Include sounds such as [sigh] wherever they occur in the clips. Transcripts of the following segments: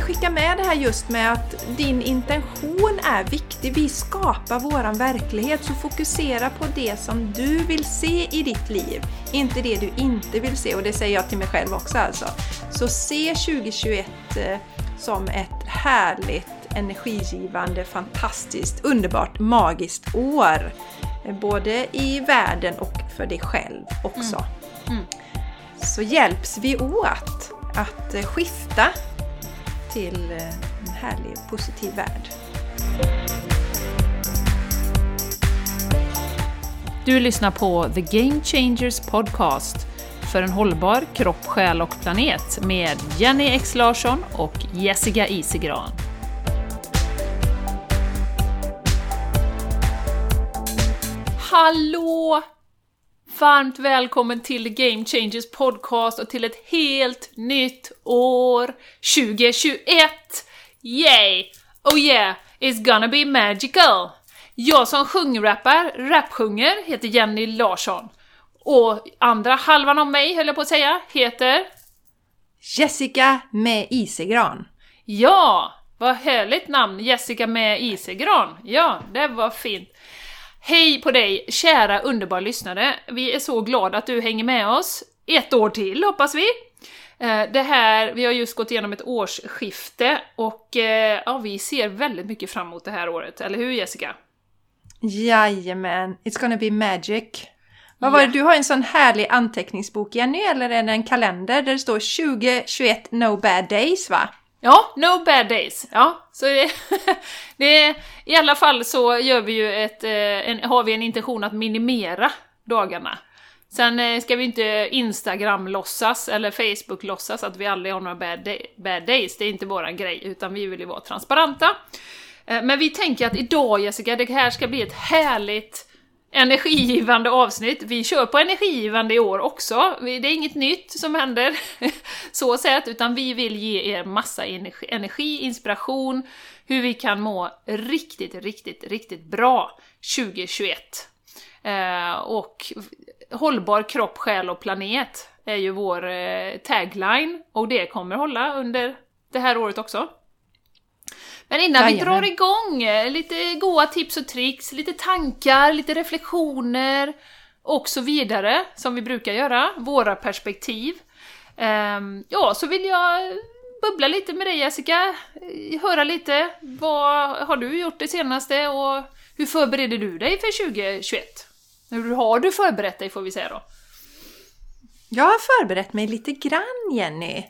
vill skicka med det här just med att din intention är viktig. Vi skapar våran verklighet, så fokusera på det som du vill se i ditt liv. Inte det du inte vill se, och det säger jag till mig själv också alltså. Så se 2021 eh, som ett härligt, energigivande, fantastiskt, underbart, magiskt år. Eh, både i världen och för dig själv också. Mm. Mm. Så hjälps vi åt att eh, skifta till eh, en härlig, positiv värld. Du lyssnar på The Game Changers Podcast för en hållbar kropp, själ och planet med Jenny X Larsson och Jessica Isigran. Hallå! Varmt välkommen till Game Changers Podcast och till ett helt nytt år 2021! Yay! Oh yeah, it's gonna be magical! Jag som sjungrappar, rapsjunger, heter Jenny Larsson. Och andra halvan av mig, höll jag på att säga, heter... Jessica med Isegran. Ja! Vad härligt namn! Jessica med Isegran. Ja, det var fint. Hej på dig, kära underbara lyssnare! Vi är så glada att du hänger med oss. Ett år till, hoppas vi! Eh, det här, vi har just gått igenom ett årsskifte och eh, ja, vi ser väldigt mycket fram emot det här året, eller hur Jessica? Jajamän, it's gonna be magic. Vad var det, du har en sån härlig anteckningsbok Jenny, eller är det en kalender där det står 2021 No Bad Days va? Ja, no bad days. Ja, så det, [laughs] det, I alla fall så gör vi ju ett, eh, en, har vi en intention att minimera dagarna. Sen eh, ska vi inte Instagram-låtsas eller Facebook-låtsas att vi aldrig har några bad, day, bad days, det är inte våran grej, utan vi vill ju vara transparenta. Eh, men vi tänker att idag Jessica, det här ska bli ett härligt energigivande avsnitt. Vi kör på energigivande i år också. Det är inget nytt som händer [laughs] så sett, utan vi vill ge er massa energi, energi, inspiration, hur vi kan må riktigt, riktigt, riktigt bra 2021. Eh, och hållbar kropp, själ och planet är ju vår eh, tagline, och det kommer hålla under det här året också. Men innan Jajamän. vi drar igång, eh, lite goa tips och tricks, lite tankar, lite reflektioner och så vidare, som vi brukar göra, våra perspektiv. Um, ja, så vill jag bubbla lite med dig Jessica, höra lite, vad har du gjort det senaste och hur förbereder du dig för 2021? Hur har du förberett dig får vi säga då? Jag har förberett mig lite grann Jenny.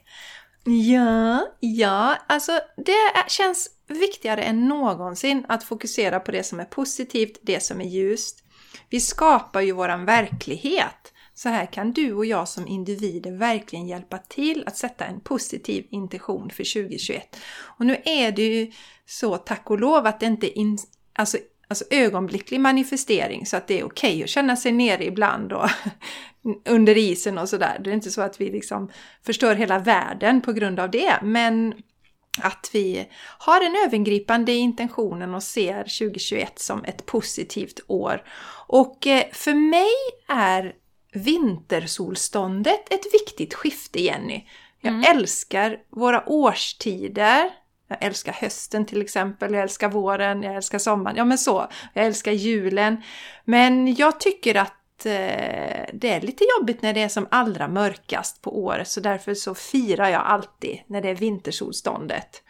Ja, ja, alltså det känns viktigare än någonsin att fokusera på det som är positivt, det som är ljust. Vi skapar ju våran verklighet. Så här kan du och jag som individer verkligen hjälpa till att sätta en positiv intention för 2021. Och nu är det ju så, tack och lov, att det inte är in, alltså, alltså ögonblicklig manifestering så att det är okej okay att känna sig nere ibland och [laughs] under isen och sådär. Det är inte så att vi liksom förstör hela världen på grund av det, men att vi har en övergripande intentionen och ser 2021 som ett positivt år. Och eh, för mig är vintersolståndet ett viktigt skifte, Jenny. Jag mm. älskar våra årstider. Jag älskar hösten till exempel, jag älskar våren, jag älskar sommaren, ja men så. Jag älskar julen. Men jag tycker att Eh, det är lite jobbigt när det är som allra mörkast på året så därför så firar jag alltid när det är vintersolståndet.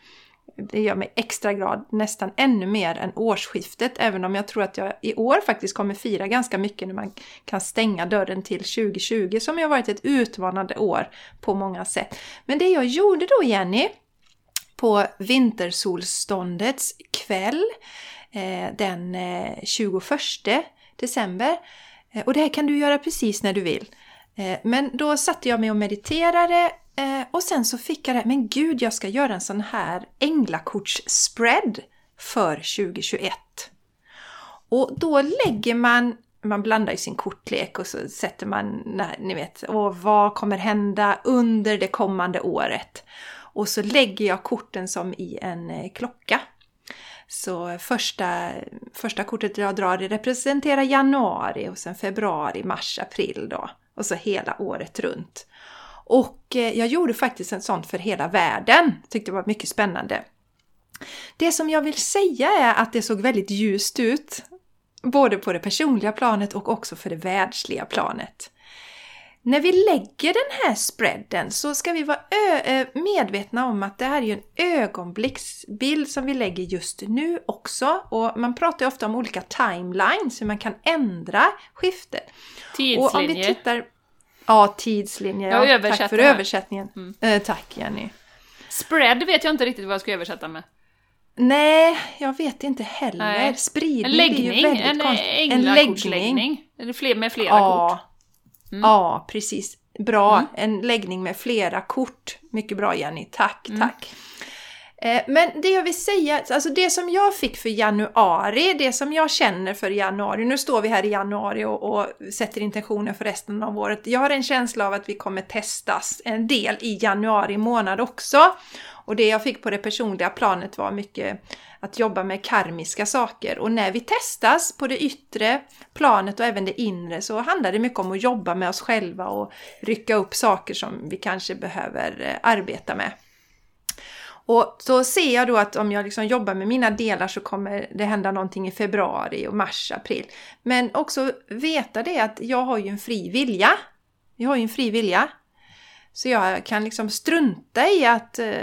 Det gör mig extra glad, nästan ännu mer än årsskiftet, även om jag tror att jag i år faktiskt kommer fira ganska mycket när man kan stänga dörren till 2020 som ju har varit ett utmanande år på många sätt. Men det jag gjorde då Jenny, på vintersolståndets kväll eh, den eh, 21 december Eh, och det här kan du göra precis när du vill. Eh, men då satte jag mig och mediterade eh, och sen så fick jag det men gud jag ska göra en sån här änglakortsspread för 2021. Och då lägger man, man blandar ju sin kortlek och så sätter man, ni vet, och vad kommer hända under det kommande året? Och så lägger jag korten som i en klocka. Så första, första kortet jag drar det representerar januari och sen februari, mars, april då. Och så hela året runt. Och eh, jag gjorde faktiskt en sån för hela världen. Tyckte det var mycket spännande. Det som jag vill säga är att det såg väldigt ljust ut. Både på det personliga planet och också för det världsliga planet. När vi lägger den här spreaden så ska vi vara medvetna om att det här är ju en ögonblicksbild som vi lägger just nu också. Och man pratar ju ofta om olika timelines, hur man kan ändra skiftet. Tidslinjer. Och om vi tittar... Ja, tidslinjer. Ja, tack för översättningen. Mm. Eh, tack Jenny. Spread vet jag inte riktigt vad jag ska översätta med. Nej, jag vet inte heller. Nej. Spridning En är ju läggning, väldigt en konstigt. Eller fler, med flera kort. Ja. Mm. ja, precis. Bra. Mm. En läggning med flera kort. Mycket bra Jenny. Tack, Mm. tack. Eh, Men det jag vill säga, alltså det som jag fick för januari, det som jag känner för januari, nu står vi här i januari och, och sätter intentioner för resten av året. Jag har en känsla av att vi kommer testas en del i januari månad också. Och det jag fick på det personliga planet var mycket att jobba med karmiska saker. Och när vi testas på det yttre planet och även det inre så handlar det mycket om att jobba med oss själva och rycka upp saker som vi kanske behöver eh, arbeta med. Och så ser jag då att om jag liksom jobbar med mina delar så kommer det hända någonting i februari och mars, april. Men också veta det att jag har ju en fri vilja. Jag har ju en fri vilja. Så jag kan liksom strunta i att eh,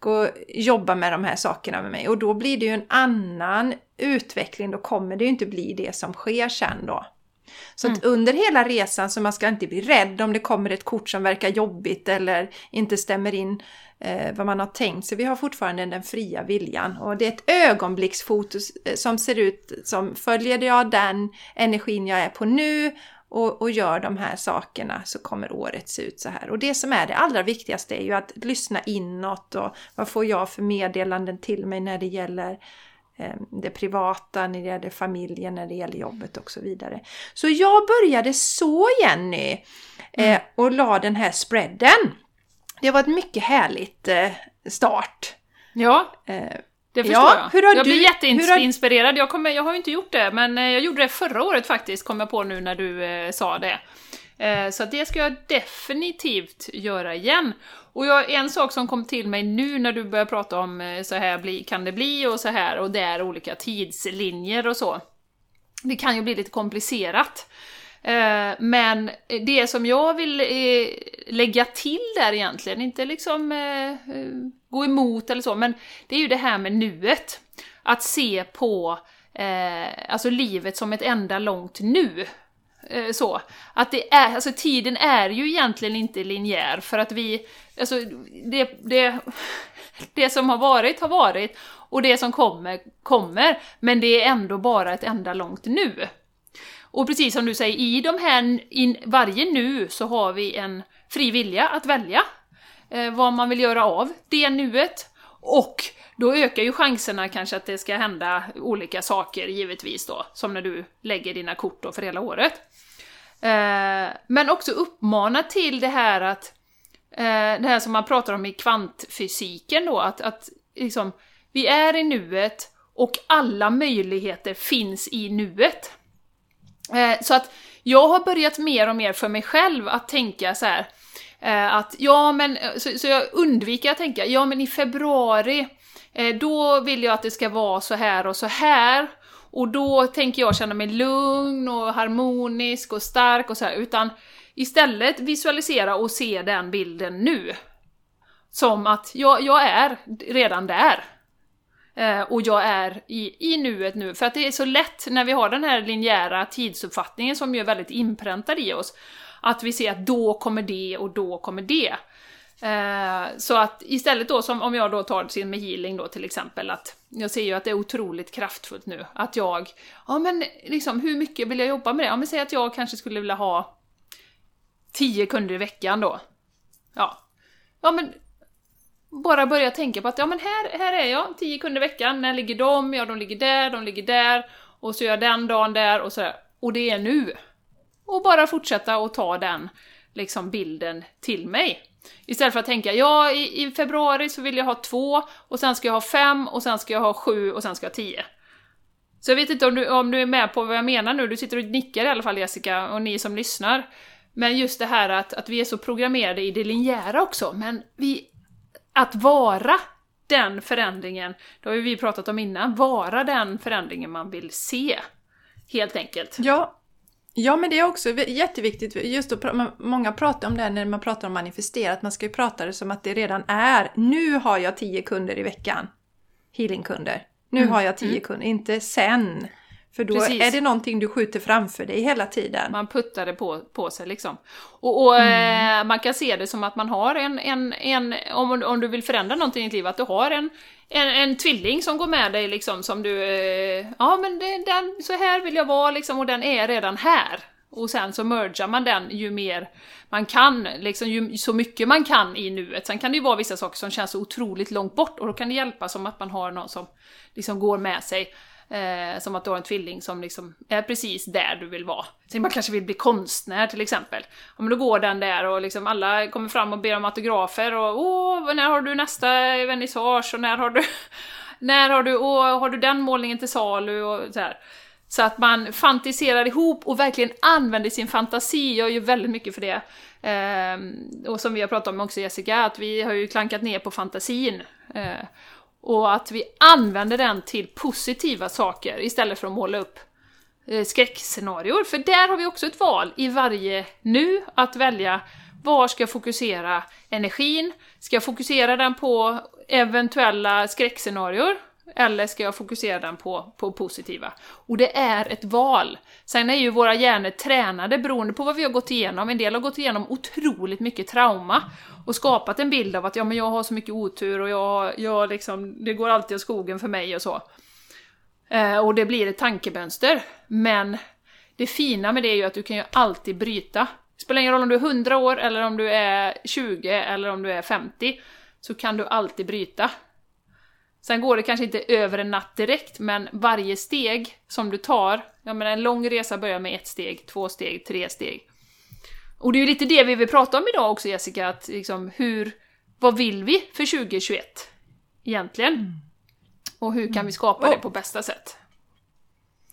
gå och jobba med de här sakerna med mig. Och då blir det ju en annan utveckling. Då kommer det ju inte bli det som sker sen då. Så att under hela resan så man ska inte bli rädd om det kommer ett kort som verkar jobbigt eller inte stämmer in eh, vad man har tänkt. Så vi har fortfarande den fria viljan. Och det är ett ögonblicksfoto eh, som ser ut som följer jag den energin jag är på nu och, och gör de här sakerna så kommer året se ut så här. Och det som är det allra viktigaste är ju att lyssna inåt och vad får jag för meddelanden till mig när det gäller eh, det privata, när det gäller familjen, när det gäller jobbet och så vidare. Så jag började så Jenny eh, och la den här spreaden. Det var ett mycket härligt eh, start. Ja, det förstår Ja, jag. jag du- blir hur har- jätteinspirerad. Jag, kommer, jag har ju inte gjort det, men eh, jag gjorde det förra året faktiskt, kom jag på nu när du eh, sa det. Eh, så det ska jag definitivt göra igen. Och jag, en sak som kom till mig nu när du börjar prata om eh, så här bli, kan det bli och så här och det är olika tidslinjer och så. Det kan ju bli lite komplicerat. Eh, Men det som jag vill eh, lägga till där egentligen, inte liksom gå emot eller så, men det är ju det här med nuet. Att se på eh, alltså livet som ett enda långt nu. Eh, Så. Att det är, alltså tiden är ju egentligen inte linjär för att vi, alltså det, det, [laughs] det som har varit har varit och det som kommer, kommer. Men det är ändå bara ett enda långt nu. Och precis som du säger, i de här, i varje nu så har vi en fri vilja att välja eh, vad man vill göra av det nuet. Och då ökar ju chanserna kanske att det ska hända olika saker givetvis då, som när du lägger dina kort då för hela året. Eh, men också uppmana till det här att, eh, det här som man pratar om i kvantfysiken då, att, att liksom, vi är i nuet och alla möjligheter finns i nuet. Eh, Så att jag har börjat mer och mer för mig själv att tänka så här Eh, att ja men, eh, så, så jag undviker att tänka, ja men i februari eh, då vill jag att det ska vara så här och så här och då tänker jag känna mig lugn och harmonisk och stark och så här, utan istället visualisera och se den bilden nu. Som att jag, jag är redan där. Eh, och jag är i, i nuet nu. För att det är så lätt när vi har den här linjära tidsuppfattningen som ju är väldigt inpräntad i oss, att vi ser att då kommer det och då kommer det. Eh, så att istället då, som om jag då tar till med healing då till exempel, att jag ser ju att det är otroligt kraftfullt nu, att jag, ja men liksom hur mycket vill jag jobba med det? Ja men säg att jag kanske skulle vilja ha 10 kunder i veckan då. Ja. Ja men bara börja tänka på att ja men här, här är jag, 10 kunder i veckan, när ligger de? Ja de ligger där, de ligger där, och så gör jag den dagen där och sådär. Och det är nu. Och bara fortsätta och ta den liksom bilden till mig. Istället för att tänka, ja i, i februari så vill jag ha två, och sen ska jag ha fem, och sen ska jag ha sju, och sen ska jag ha tio. Så jag vet inte om du, om du är med på vad jag menar nu, du sitter och nickar i alla fall Jessica, och ni som lyssnar. Men just det här att, att vi är så programmerade i det linjära också, men vi... Att vara den förändringen, det har ju vi pratat om innan, vara den förändringen man vill se. Helt enkelt. Ja, ja men det är också jätteviktigt, just då, många pratar om det när man pratar om manifestera, att man ska ju prata det som att det redan är, nu har jag tio kunder i veckan, healingkunder. Nu mm. har jag tio mm. kunder, inte sen. För då Precis. är det någonting du skjuter framför dig hela tiden. Man puttar det på, på sig liksom. Och, och mm. eh, man kan se det som att man har en, en, en om, om du vill förändra någonting i ditt liv, att du har en, en, en tvilling som går med dig liksom som du, eh, ja men det, den, så här vill jag vara liksom och den är redan här. Och sen så mergar man den ju mer man kan, liksom ju, så mycket man kan i nuet. Sen kan det ju vara vissa saker som känns otroligt långt bort och då kan det hjälpa som att man har någon som liksom går med sig. Eh, som att du har en tvilling som liksom är precis där du vill vara. Så man kanske vill bli konstnär till exempel. Om då går den där och liksom alla kommer fram och ber om autografer och åh, när har du nästa vernissage och när har du... [laughs] när har du, åh, har du den målningen till salu och så här. Så att man fantiserar ihop och verkligen använder sin fantasi, jag gör ju väldigt mycket för det. Eh, och som vi har pratat om också Jessica, att vi har ju klankat ner på fantasin. Eh, och att vi använder den till positiva saker istället för att måla upp eh, skräckscenarior. För där har vi också ett val i varje nu, att välja var ska jag fokusera energin? Ska jag fokusera den på eventuella skräckscenarior? Eller ska jag fokusera den på, på positiva? Och det är ett val. Sen är ju våra hjärnor tränade beroende på vad vi har gått igenom. En del har gått igenom otroligt mycket trauma och skapat en bild av att ja, men jag har så mycket otur och jag, jag liksom, det går alltid åt skogen för mig och så. Eh, och det blir ett tankemönster. Men det fina med det är ju att du kan ju alltid bryta. Det spelar ingen roll om du är 100 år eller om du är 20 eller om du är 50, så kan du alltid bryta. Sen går det kanske inte över en natt direkt, men varje steg som du tar, jag menar en lång resa börjar med ett steg, två steg, tre steg. Och det är ju lite det vi vill prata om idag också Jessica, att liksom hur, vad vill vi för 2021? Egentligen. Mm. Och hur kan vi skapa det på bästa sätt?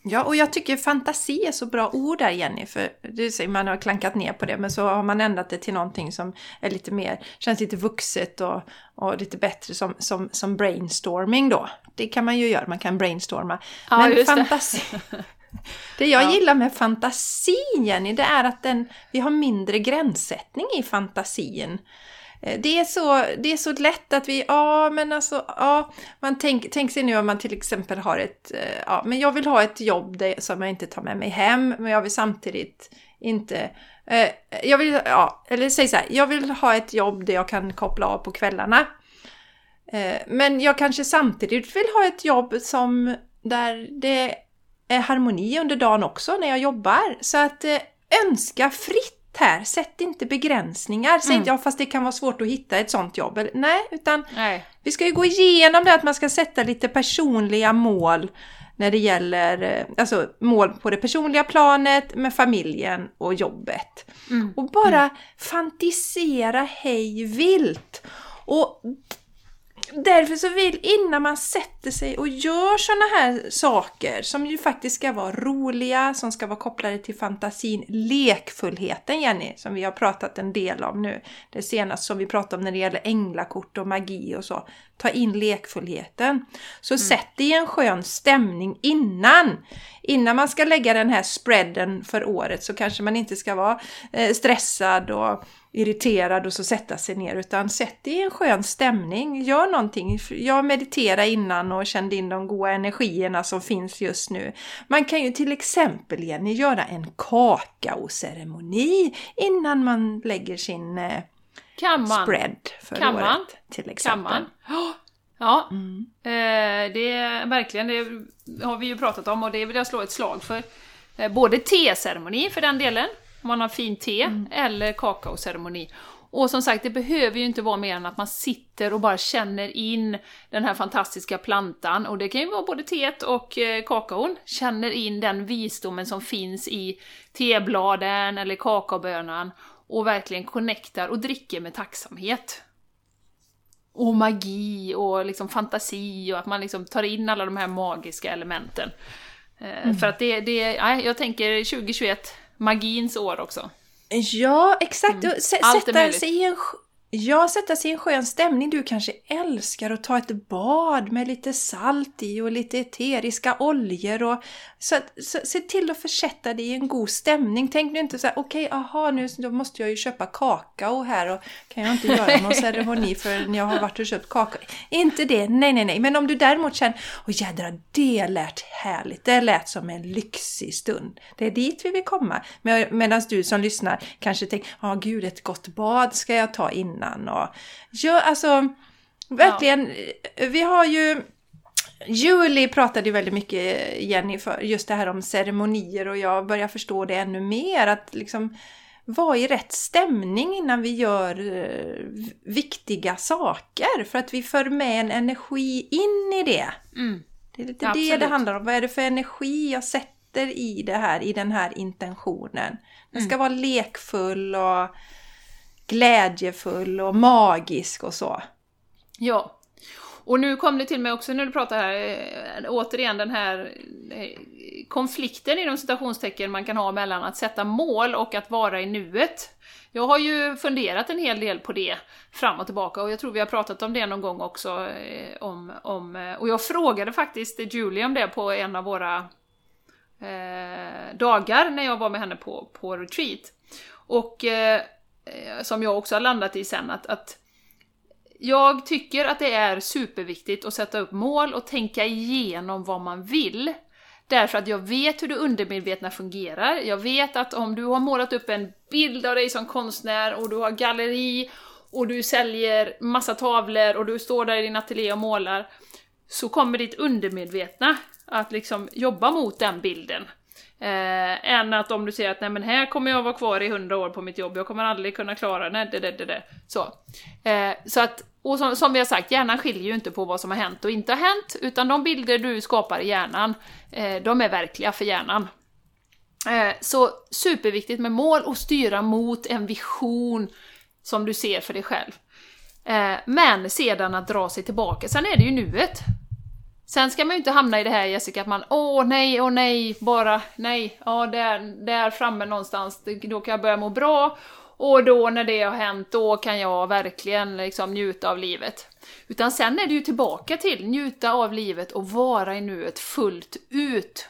Ja, och jag tycker fantasi är så bra ord där Jenny, för du säger man har klankat ner på det, men så har man ändrat det till någonting som är lite mer, känns lite vuxet och, och lite bättre som, som, som brainstorming då. Det kan man ju göra, man kan brainstorma. Ja, men fantasi... Det. [laughs] det jag ja. gillar med fantasin Jenny, det är att den, vi har mindre gränssättning i fantasin. Eh, det är, så, det är så lätt att vi, ja men alltså, ja, man tänk, tänk sig nu om man till exempel har ett, eh, ja men jag vill ha ett jobb där, som jag inte tar med mig hem, men jag vill samtidigt inte, eh, jag vill, ja, eller säg så här, jag vill ha ett jobb där jag kan koppla av på kvällarna. Eh, men jag kanske samtidigt vill ha ett jobb som, där det är harmoni under dagen också när jag jobbar. Så att eh, önska fritt här, sätt inte begränsningar. Säg mm. inte ja fast det kan vara svårt att hitta ett sånt jobb. Nej, utan Nej. vi ska ju gå igenom det att man ska sätta lite personliga mål när det gäller eh, alltså mål på det personliga planet med familjen och jobbet. Mm. Och bara mm. fantisera hej vilt. Och därför så vill, innan man sätter sig och gör sådana här saker som ju faktiskt ska vara roliga, som ska vara kopplade till fantasin, lekfullheten Jenny, som vi har pratat en del om nu, det senaste som vi pratade om när det gäller änglakort och magi och så. Ta in lekfullheten. Så mm. sätt dig i en skön stämning innan. Innan man ska lägga den här spreaden för året så kanske man inte ska vara eh, stressad och irriterad och så sätta sig ner utan sätt dig i en skön stämning, gör någonting. Jag mediterade innan och kände in de goda energierna som finns just nu. Man kan ju till exempel Jenny göra en kakaoceremoni innan man lägger sin eh, kan man? spread för kan året. Man? Till exempel. Kan man? Ja, mm. eh, det är verkligen, det har vi ju pratat om och det vill jag slå ett slag för. Eh, både teceremoni för den delen, om man har fint te, mm. eller kakaoceremoni. Och som sagt, det behöver ju inte vara mer än att man sitter och bara känner in den här fantastiska plantan, och det kan ju vara både teet och eh, kakaon, känner in den visdomen som finns i tebladen eller kakaobönan, och verkligen connectar och dricker med tacksamhet. Och magi och liksom fantasi och att man liksom tar in alla de här magiska elementen. Eh, mm. För att det, det, ja, jag tänker 2021, magins år också. Ja, exakt. Mm. Sätta sig i en Ja, sätta sig i en skön stämning. Du kanske älskar att ta ett bad med lite salt i och lite eteriska oljor. Och, så, att- så, se till att försätta dig i en god stämning. Tänk nu inte så här, okej, aha, nu då måste jag ju köpa kakao här och kan jag inte göra någon ceremoni förrän jag har varit och köpt kakao. Inte det, nej, nej, nej. Men om du däremot känner, åh jädrar, det lät härligt. Det lät som en lyxig stund. Det är dit vi vill komma. Med, Medan du som lyssnar kanske tänker, ja gud, ett gott bad ska jag ta innan. Och, ja, alltså, verkligen, vi har ju Julie pratade ju väldigt mycket, Jenny, för just det här om ceremonier och jag börjar förstå det ännu mer. Att liksom vara i rätt stämning innan vi gör eh, viktiga saker. För att vi för med en energi in i det. Mm. Det är lite det Absolut. det handlar om. Vad är det för energi jag sätter i det här, i den här intentionen? Den Mm. ska vara lekfull och glädjefull och magisk och så. Ja. Och nu kom det till mig också när du pratar här, eh, återigen den här eh, konflikten inom citationstecken man kan ha mellan att sätta mål och att vara i nuet. Jag har ju funderat en hel del på det fram och tillbaka och jag tror vi har pratat om det någon gång också. Eh, om, om, och jag frågade faktiskt Julie om det på en av våra eh, dagar när jag var med henne på, på retreat. Och eh, Eh, som jag också har landat i sen, att, att jag tycker att det är superviktigt att sätta upp mål och tänka igenom vad man vill. Därför att jag vet hur det undermedvetna fungerar. Jag vet att om du har målat upp en bild av dig som konstnär och du har galleri och du säljer massa tavlor och du står där i din ateljé och målar så kommer ditt undermedvetna att liksom jobba mot den bilden. Eh, än att om du säger att nej men här kommer jag vara kvar i hundra år på mitt jobb, jag kommer aldrig kunna klara nej, det, det, det, det. Så. Eh, så att, och som, som vi har sagt, hjärnan skiljer ju inte på vad som har hänt och inte har hänt, utan de bilder du skapar i hjärnan, eh, de är verkliga för hjärnan. Eh, så superviktigt med mål och styra mot en vision som du ser för dig själv. Eh, men sedan att dra sig tillbaka, sen är det ju nuet. Sen ska man ju inte hamna i det här Jessica, att man åh nej, åh nej, bara nej, ja där, där framme någonstans, då kan jag börja må bra och då när det har hänt, då kan jag verkligen liksom njuta av livet. Utan sen är det ju tillbaka till njuta av livet och vara i nuet fullt ut.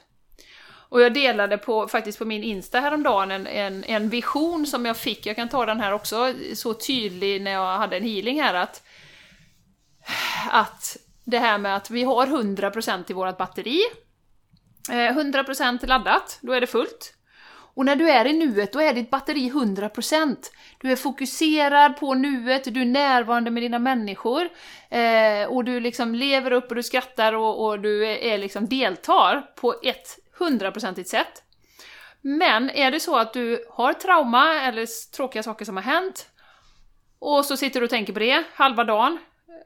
Och jag delade på, faktiskt på min Insta häromdagen en, en, en vision som jag fick, jag kan ta den här också, så tydlig när jag hade en healing här att att det här med att vi har 100% i vårt batteri, eh, 100% laddat, då är det fullt. Och när du är i nuet, då är ditt batteri 100%. Du är fokuserad på nuet, du är närvarande med dina människor, eh, och du liksom lever upp och du skrattar och, och du är, liksom deltar på ett 100% sätt. Men är det så att du har trauma eller tråkiga saker som har hänt, och så sitter du och tänker på det halva dagen,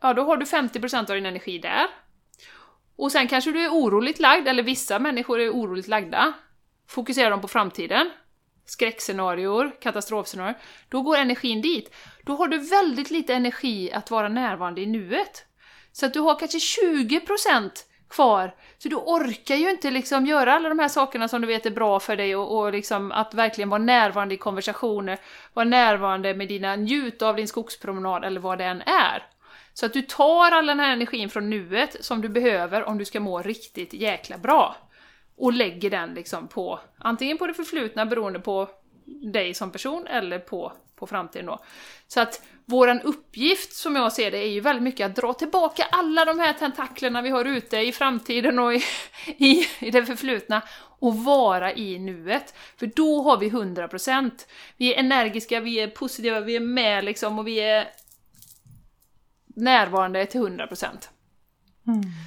ja då har du 50% av din energi där. Och sen kanske du är oroligt lagd, eller vissa människor är oroligt lagda. Fokuserar de på framtiden, skräckscenarior, katastrofscenarior, då går energin dit. Då har du väldigt lite energi att vara närvarande i nuet. Så att du har kanske 20% kvar, så du orkar ju inte liksom göra alla de här sakerna som du vet är bra för dig och, och liksom att verkligen vara närvarande i konversationer, vara närvarande med dina, njuta av din skogspromenad eller vad det än är. Så att du tar all den här energin från nuet som du behöver om du ska må riktigt jäkla bra. Och lägger den liksom på, antingen på det förflutna beroende på dig som person eller på, på framtiden då. Så att våran uppgift som jag ser det är ju väldigt mycket att dra tillbaka alla de här tentaklerna vi har ute i framtiden och i, [laughs] i, i det förflutna och vara i nuet. För då har vi 100%. Vi är energiska, vi är positiva, vi är med liksom och vi är närvarande till 100%.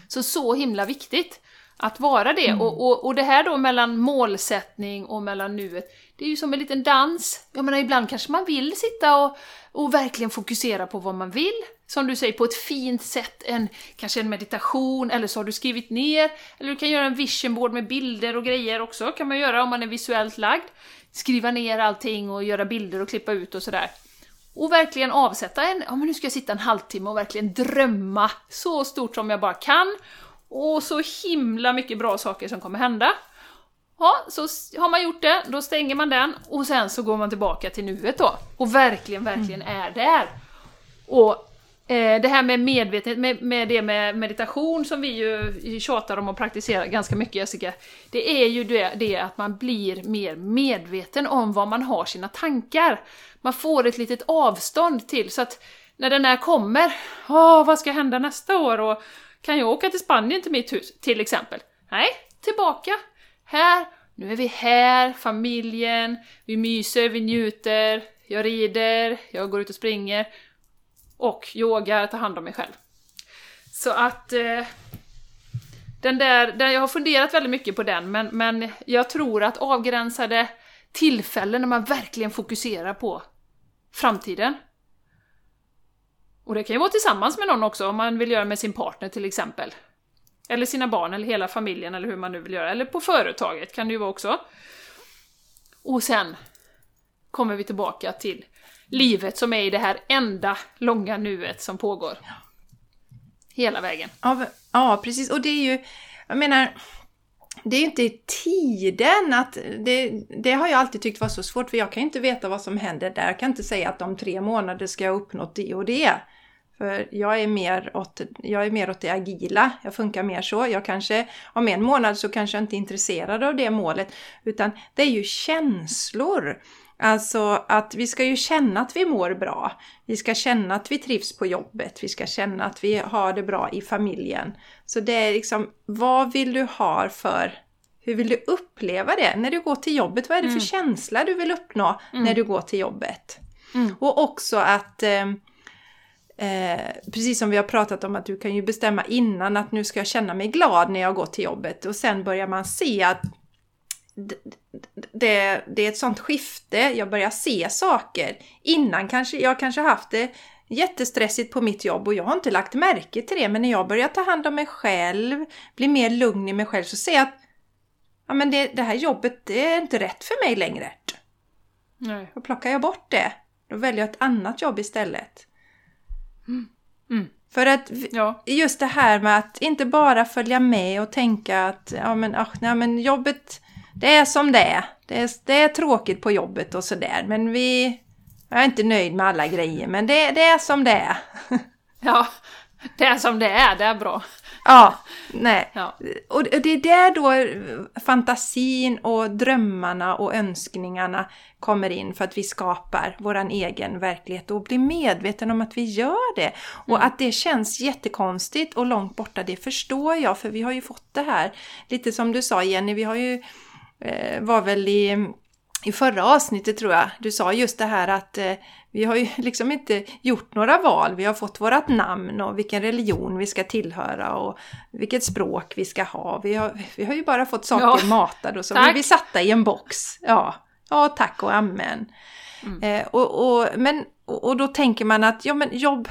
Så så himla viktigt att vara det. Och, och, och det här då mellan målsättning och mellan nuet, det är ju som en liten dans. Jag menar ibland kanske man vill sitta och, och verkligen fokusera på vad man vill. Som du säger, på ett fint sätt, en, kanske en meditation, eller så har du skrivit ner, eller du kan göra en vision board med bilder och grejer också, kan man göra om man är visuellt lagd. Skriva ner allting och göra bilder och klippa ut och sådär. Och verkligen avsätta en, ja men nu ska jag sitta en halvtimme och verkligen drömma så stort som jag bara kan. Och så himla mycket bra saker som kommer hända. Ja, så har man gjort det, då stänger man den och sen så går man tillbaka till nuet då. Och verkligen, verkligen är där. Och Eh, det här med medvetenhet, med, med det med meditation som vi ju tjatar om och praktiserar ganska mycket Jessica, det är ju det, det att man blir mer medveten om var man har sina tankar. Man får ett litet avstånd till, så att när den här kommer, åh, vad ska hända nästa år och kan jag åka till Spanien till mitt hus, till exempel? Nej, tillbaka. Här, nu är vi här, familjen, vi myser, vi njuter, jag rider, jag går ut och springer och yogar, tar hand om mig själv. Så att eh, den där, där jag har funderat väldigt mycket på den, men, men jag tror att avgränsade tillfällen när man verkligen fokuserar på framtiden. Och det kan ju vara tillsammans med någon också, om man vill göra med sin partner till exempel. Eller sina barn, eller hela familjen, eller hur man nu vill göra. Eller på företaget kan det ju vara också. Och sen kommer vi tillbaka till livet som är i det här enda långa nuet som pågår. Hela vägen. Ja, ja, precis. Och det är ju, jag menar, det är ju inte tiden att, det, det har jag alltid tyckt var så svårt för jag kan inte veta vad som händer där. Jag kan inte säga att om tre månader ska jag ha uppnått det och det. För jag är mer åt, jag är mer åt det agila, jag funkar mer så. Jag kanske, om en månad så kanske jag inte är intresserad av det målet. Utan det är ju känslor. Alltså att vi ska ju känna att vi mår bra. Vi ska känna att vi trivs på jobbet. Vi ska känna att vi har det bra i familjen. Så det är liksom, vad vill du ha för hur vill du uppleva det när du går till jobbet? Vad är det för känsla du vill uppnå när du går till jobbet? Mm. Och också att eh, Eh, precis som vi har pratat om att du kan ju bestämma innan att nu ska jag känna mig glad när jag går till jobbet och sen börjar man se att det, det är ett sånt skifte, jag börjar se saker. Innan kanske, jag kanske haft det jättestressigt på mitt jobb och jag har inte lagt märke till det men när jag börjar ta hand om mig själv, blir mer lugn i mig själv så ser jag att ja, men det, det här jobbet det är inte rätt för mig längre. Nej. Då plockar jag bort det. Då väljer jag ett annat jobb istället. Mm. För att Ja. just det här med att inte bara följa med och tänka att ja, men, ach, nej, men jobbet, det är som det är. Det är, det är tråkigt på jobbet och sådär. Men vi... Jag är inte nöjd med alla grejer, men det, det är som det är. [laughs] ja, det är som det är, det är bra. Ja, nej. Ja. Och det är där då fantasin och drömmarna och önskningarna kommer in för att vi skapar våran egen verklighet och blir medveten om att vi gör det. Och att det känns jättekonstigt och långt borta, det förstår jag för vi har ju fått det här. Lite som du sa Jenny, vi har ju, var väl i, i förra avsnittet tror jag, du sa just det här att eh, vi har ju [laughs] liksom inte gjort några val. Vi har fått vårat namn och vilken religion vi ska tillhöra och vilket språk vi ska ha. Vi har, [laughs] vi har ju bara fått saker Ja. matade och så Tack. blir vi satta i en box. Ja, ja tack och amen. Mm. Eh, och, och, men, och, och då tänker man att ja, men jobb,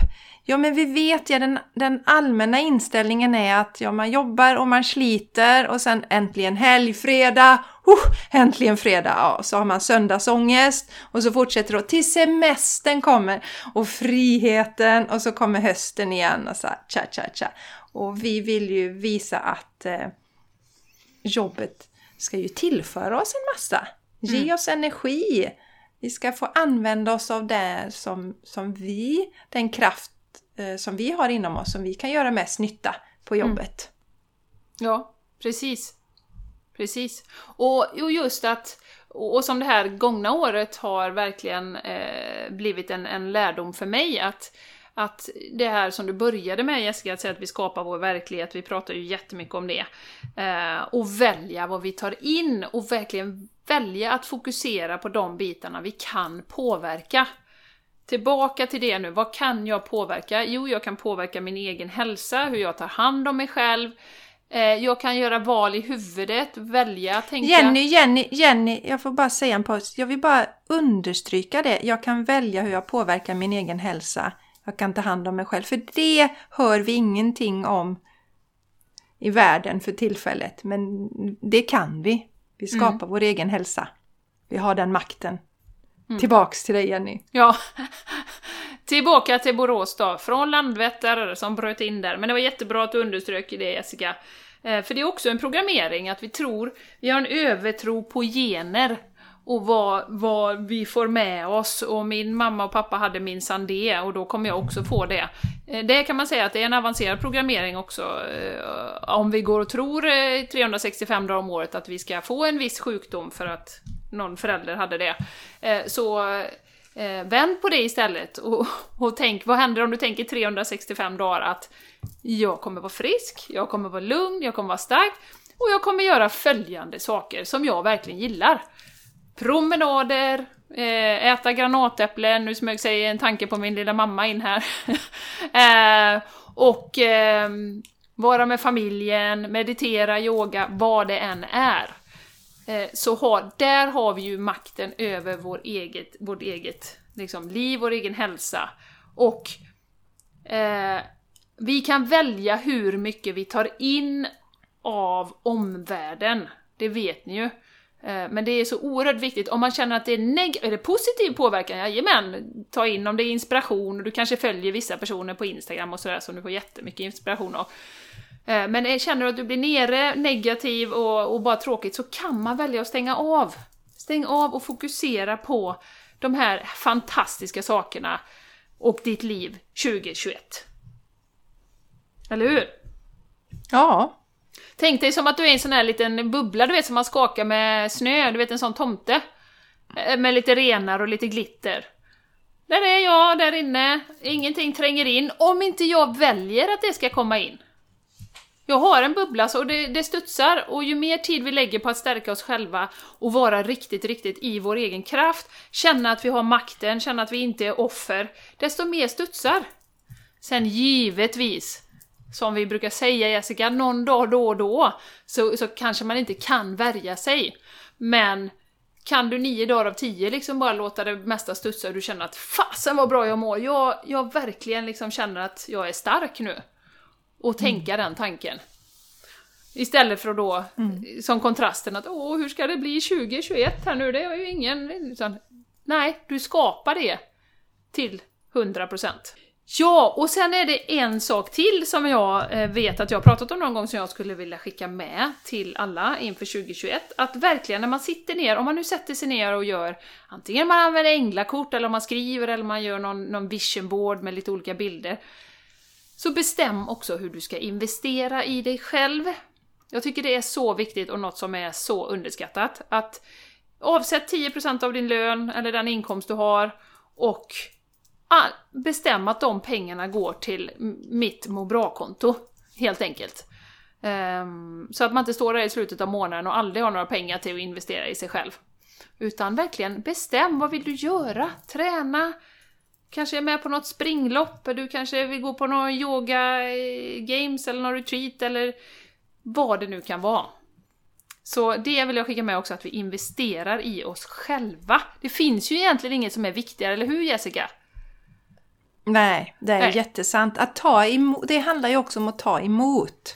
ja men vi vet ju den, den allmänna inställningen är att ja, man jobbar och man sliter och sen äntligen helg, fredag, uh, äntligen fredag, ja, så har man söndagsångest och så fortsätter det till semestern kommer och friheten och så kommer hösten igen och så här, tja tja tja. Och vi vill ju visa att eh, jobbet ska ju tillföra oss en massa. Ge oss energi. Vi ska få använda oss av det som, som vi, den kraft som vi har inom oss, som vi kan göra mest nytta på jobbet. Ja, precis. Precis. Och, och just att, och och som det här gångna året har verkligen eh, blivit en, en lärdom för mig att att det här som du började med Jessica, att säga att vi skapar vår verklighet, vi pratar ju jättemycket om det. Eh, och välja vad vi tar in och verkligen välja att fokusera på de bitarna vi kan påverka. Tillbaka till det nu, vad kan jag påverka? Jo, jag kan påverka min egen hälsa, hur jag tar hand om mig själv. Eh, jag kan göra val i huvudet, välja, tänka... Jenny, Jenny, Jenny, jag får bara säga en paus. Jag vill bara understryka det. Jag kan välja hur jag påverkar min egen hälsa. Jag kan ta hand om mig själv. För det hör vi ingenting om i världen för tillfället. Men det kan vi. Vi skapar vår egen hälsa. Vi har den makten. Tillbaks till dig Jenny. Ja. [laughs] Tillbaka till Borås då, från Landvetter som bröt in där. Men det var jättebra att du underströk det Jessica. Eh, för det är också en programmering, att vi tror, vi har en övertro på gener och vad, vad vi får med oss. Och min mamma och pappa hade minsann det, och då kommer jag också få det. Eh, det kan man säga att det är en avancerad programmering också, eh, om vi går och tror 365 dagar om året att vi ska få en viss sjukdom för att någon förälder hade det. Eh, så eh, vänd på det istället och, [laughs] och tänk, vad händer om du tänker 365 dagar att jag kommer vara frisk, jag kommer vara lugn, jag kommer vara stark och jag kommer göra följande saker som jag verkligen gillar. Promenader, eh, äta granatäpplen, nu smög sig en tanke på min lilla mamma in här. [laughs] Och ehm, vara med familjen, meditera, yoga, vad det än är. Eh, så har, där har vi ju makten över vår eget, vårt eget liksom, liv, vår egen hälsa. Och eh, vi kan välja hur mycket vi tar in av omvärlden. Det vet ni ju. Eh, men det är så oerhört viktigt, om man känner att det är, neg är det positiv påverkan, jajamän, ta in om det är inspiration, och du kanske följer vissa personer på Instagram och sådär som du får jättemycket inspiration av. Eh, men känner du att du blir nere, negativ och, och bara tråkigt, så kan man välja att stänga av. Stäng av och fokusera på de här fantastiska sakerna och ditt liv 2021. Eller hur? Ja. Tänk dig som att du är en sån här liten bubbla, du vet som man skakar med snö, du vet en sån tomte. Eh, med lite renar och lite glitter. Där är jag, där inne. Ingenting tränger in, om inte jag väljer att det ska komma in. Jag har en bubbla och det, det studsar och ju mer tid vi lägger på att stärka oss själva och vara riktigt, riktigt i vår egen kraft, känna att vi har makten, känna att vi inte är offer, desto mer studsar. Sen givetvis som vi brukar säga Jessica, någon dag då och då så, så kanske man inte kan värja sig. Men kan du nio dagar av tio liksom bara låta det mesta studsa och du känner att fasen vad bra jag mår, jag, jag verkligen liksom känner att jag är stark nu. Och tänka mm. den tanken. Istället för att då, mm. som kontrasten att åh, hur ska det bli 2021 här nu, det är ju ingen... Utan, nej, du skapar det till 100%. Ja, och sen är det en sak till som jag eh, vet att jag har pratat om någon gång som jag skulle vilja skicka med till alla inför 2021. Att verkligen när man sitter ner, om man nu sätter sig ner och gör antingen man använder änglakort eller om man skriver eller man gör någon, någon vision board med lite olika bilder. Så bestäm också hur du ska investera i dig själv. Jag tycker det är så viktigt och något som är så underskattat. Att avsätt 10% av din lön eller den inkomst du har och bestäm att de pengarna går till mitt må bra-konto, helt enkelt. Um, så att man inte står där i slutet av månaden och aldrig har några pengar till att investera i sig själv. Utan verkligen bestäm, vad vill du göra? Träna, kanske är med på något springlopp, du kanske vill gå på någon yoga eh, games eller någon retreat eller vad det nu kan vara. Så det vill jag skicka med också, att vi investerar i oss själva. Det finns ju egentligen inget som är viktigare, eller hur Jessica? Nej, det är Nej. jättesant. Att ta emot, det handlar ju också om att ta emot.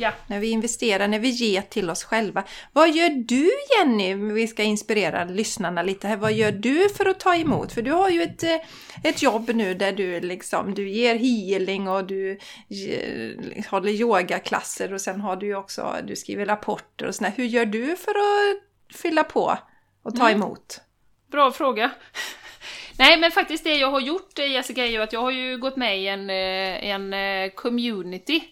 Ja. När vi investerar, när vi ger till oss själva. Vad gör du Jenny? Vi ska inspirera lyssnarna lite här. Vad gör du för att ta emot? För du har ju ett, eh, ett jobb nu där du liksom, du ger healing och du håller yogaklasser och sen har du ju också, du skriver rapporter och sådär. Hur gör du för att fylla på och ta mm. emot? Bra fråga. [laughs] Nej men faktiskt det jag har gjort Jessica är ju att jag har ju gått med i en, eh, en eh, community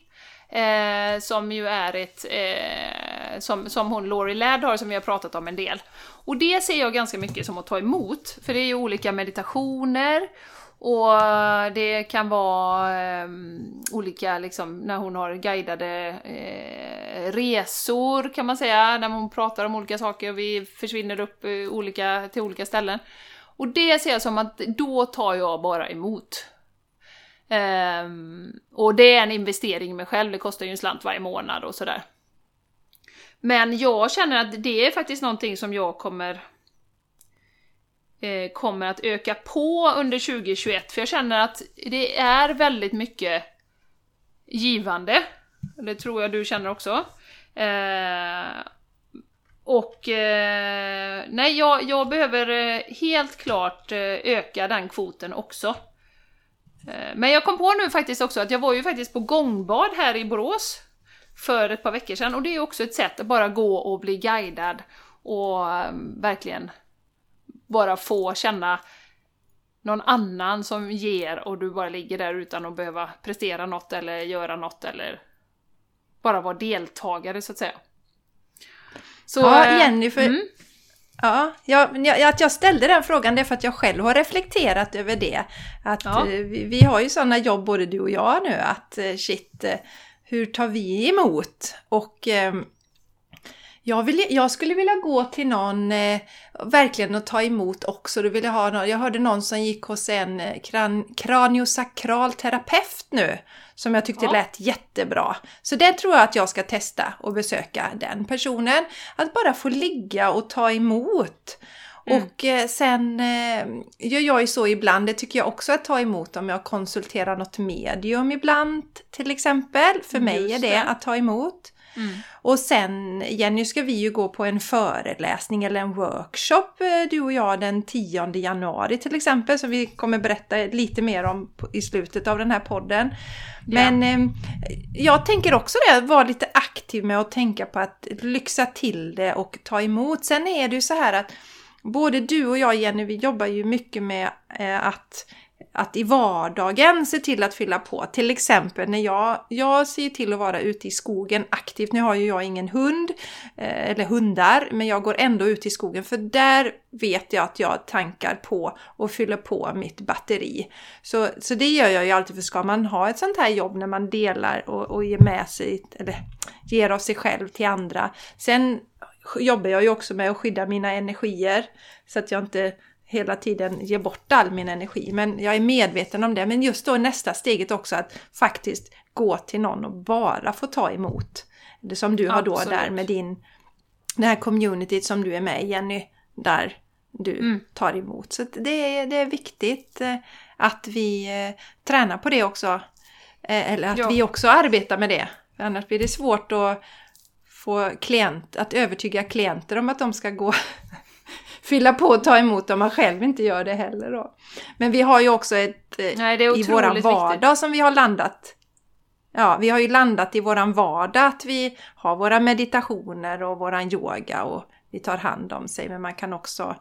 eh, som ju är ett, eh, som, som hon Laurie Ladd har, som vi har pratat om en del. Och det ser jag ganska mycket som att ta emot, för det är ju olika meditationer, och det kan vara eh, olika, liksom, när hon har guidade eh, resor kan man säga, när hon pratar om olika saker och vi försvinner upp eh, olika, till olika ställen. Och det ser jag som att då tar jag bara emot. Um, och det är en investering i mig själv, det kostar ju en slant varje månad och sådär. Men jag känner att det är faktiskt någonting som jag kommer eh, kommer att öka på under 2021, för jag känner att det är väldigt mycket givande. Det tror jag du känner också. Eh, och eh, nej, jag, jag behöver eh, helt klart eh, öka den kvoten också. Eh, men jag kom på nu faktiskt också att jag var ju faktiskt på gångbad här i Borås för ett par veckor sedan och det är också ett sätt att bara gå och bli guidad och um, verkligen bara få känna någon annan som ger och du bara ligger där utan att behöva prestera något eller göra något eller bara vara deltagare så att säga. Så, ja, eh, Jenny, för, mm. Ja, jag, att jag ställde den frågan det är för att jag själv har reflekterat över det. Att ja. Eh, vi, vi, har ju sådana jobb både du och jag nu att eh, shit, hur tar vi emot? Och eh, jag, vill, jag skulle vilja gå till någon, eh, verkligen och ta emot också. Då vill jag, ha någon, jag hörde någon som gick hos en eh, kran, kraniosakral terapeut nu. Som jag tyckte ja. lät jättebra. Så det tror jag att jag ska testa och besöka den personen. Att bara få ligga och ta emot. Mm. Och eh, sen eh, gör jag ju så ibland, det tycker jag också att ta emot om jag konsulterar något medium ibland till exempel. För mig Just är det, det, att ta emot. Mm. Och sen Jenny ska vi ju gå på en föreläsning eller en workshop eh, du och jag den 10 januari till exempel som vi kommer berätta lite mer om i slutet av den här podden. Men eh, jag tänker också det, vara lite aktiv med att tänka på att lyxa till det och ta emot. Sen är det ju så här att både du och jag Jenny, vi jobbar ju mycket med eh, att att i vardagen se till att fylla på. Till exempel när jag, jag ser till att vara ute i skogen aktivt. Nu har ju jag ingen hund eh, eller hundar, men jag går ändå ut i skogen för där vet jag att jag tankar på och fyller på mitt batteri. Så, så det gör jag ju alltid för ska man ha ett sånt här jobb när man delar och, och ger med sig, eller ger av sig själv till andra. Sen jobbar jag ju också med att skydda mina energier så att jag inte hela tiden ger bort all min energi. Men jag är medveten om det. Men just då nästa steget också att faktiskt gå till någon och bara få ta emot. Det som du har då Absolut. där med din, det här communityt som du är med i Jenny, där du mm. tar emot. Så det är, det är viktigt eh, att vi eh, tränar på det också. Eh, eller att ja. vi också arbetar med det. Annars blir det svårt att få klient, att övertyga klienter om att de ska gå [laughs] fylla på och ta emot om man själv inte gör det heller då. Men vi har ju också ett eh, Nej, i våran vardag viktigt. som vi har landat Ja, vi har ju landat i våran vardag att vi har våra meditationer och våran yoga och vi tar hand om sig. Men man kan också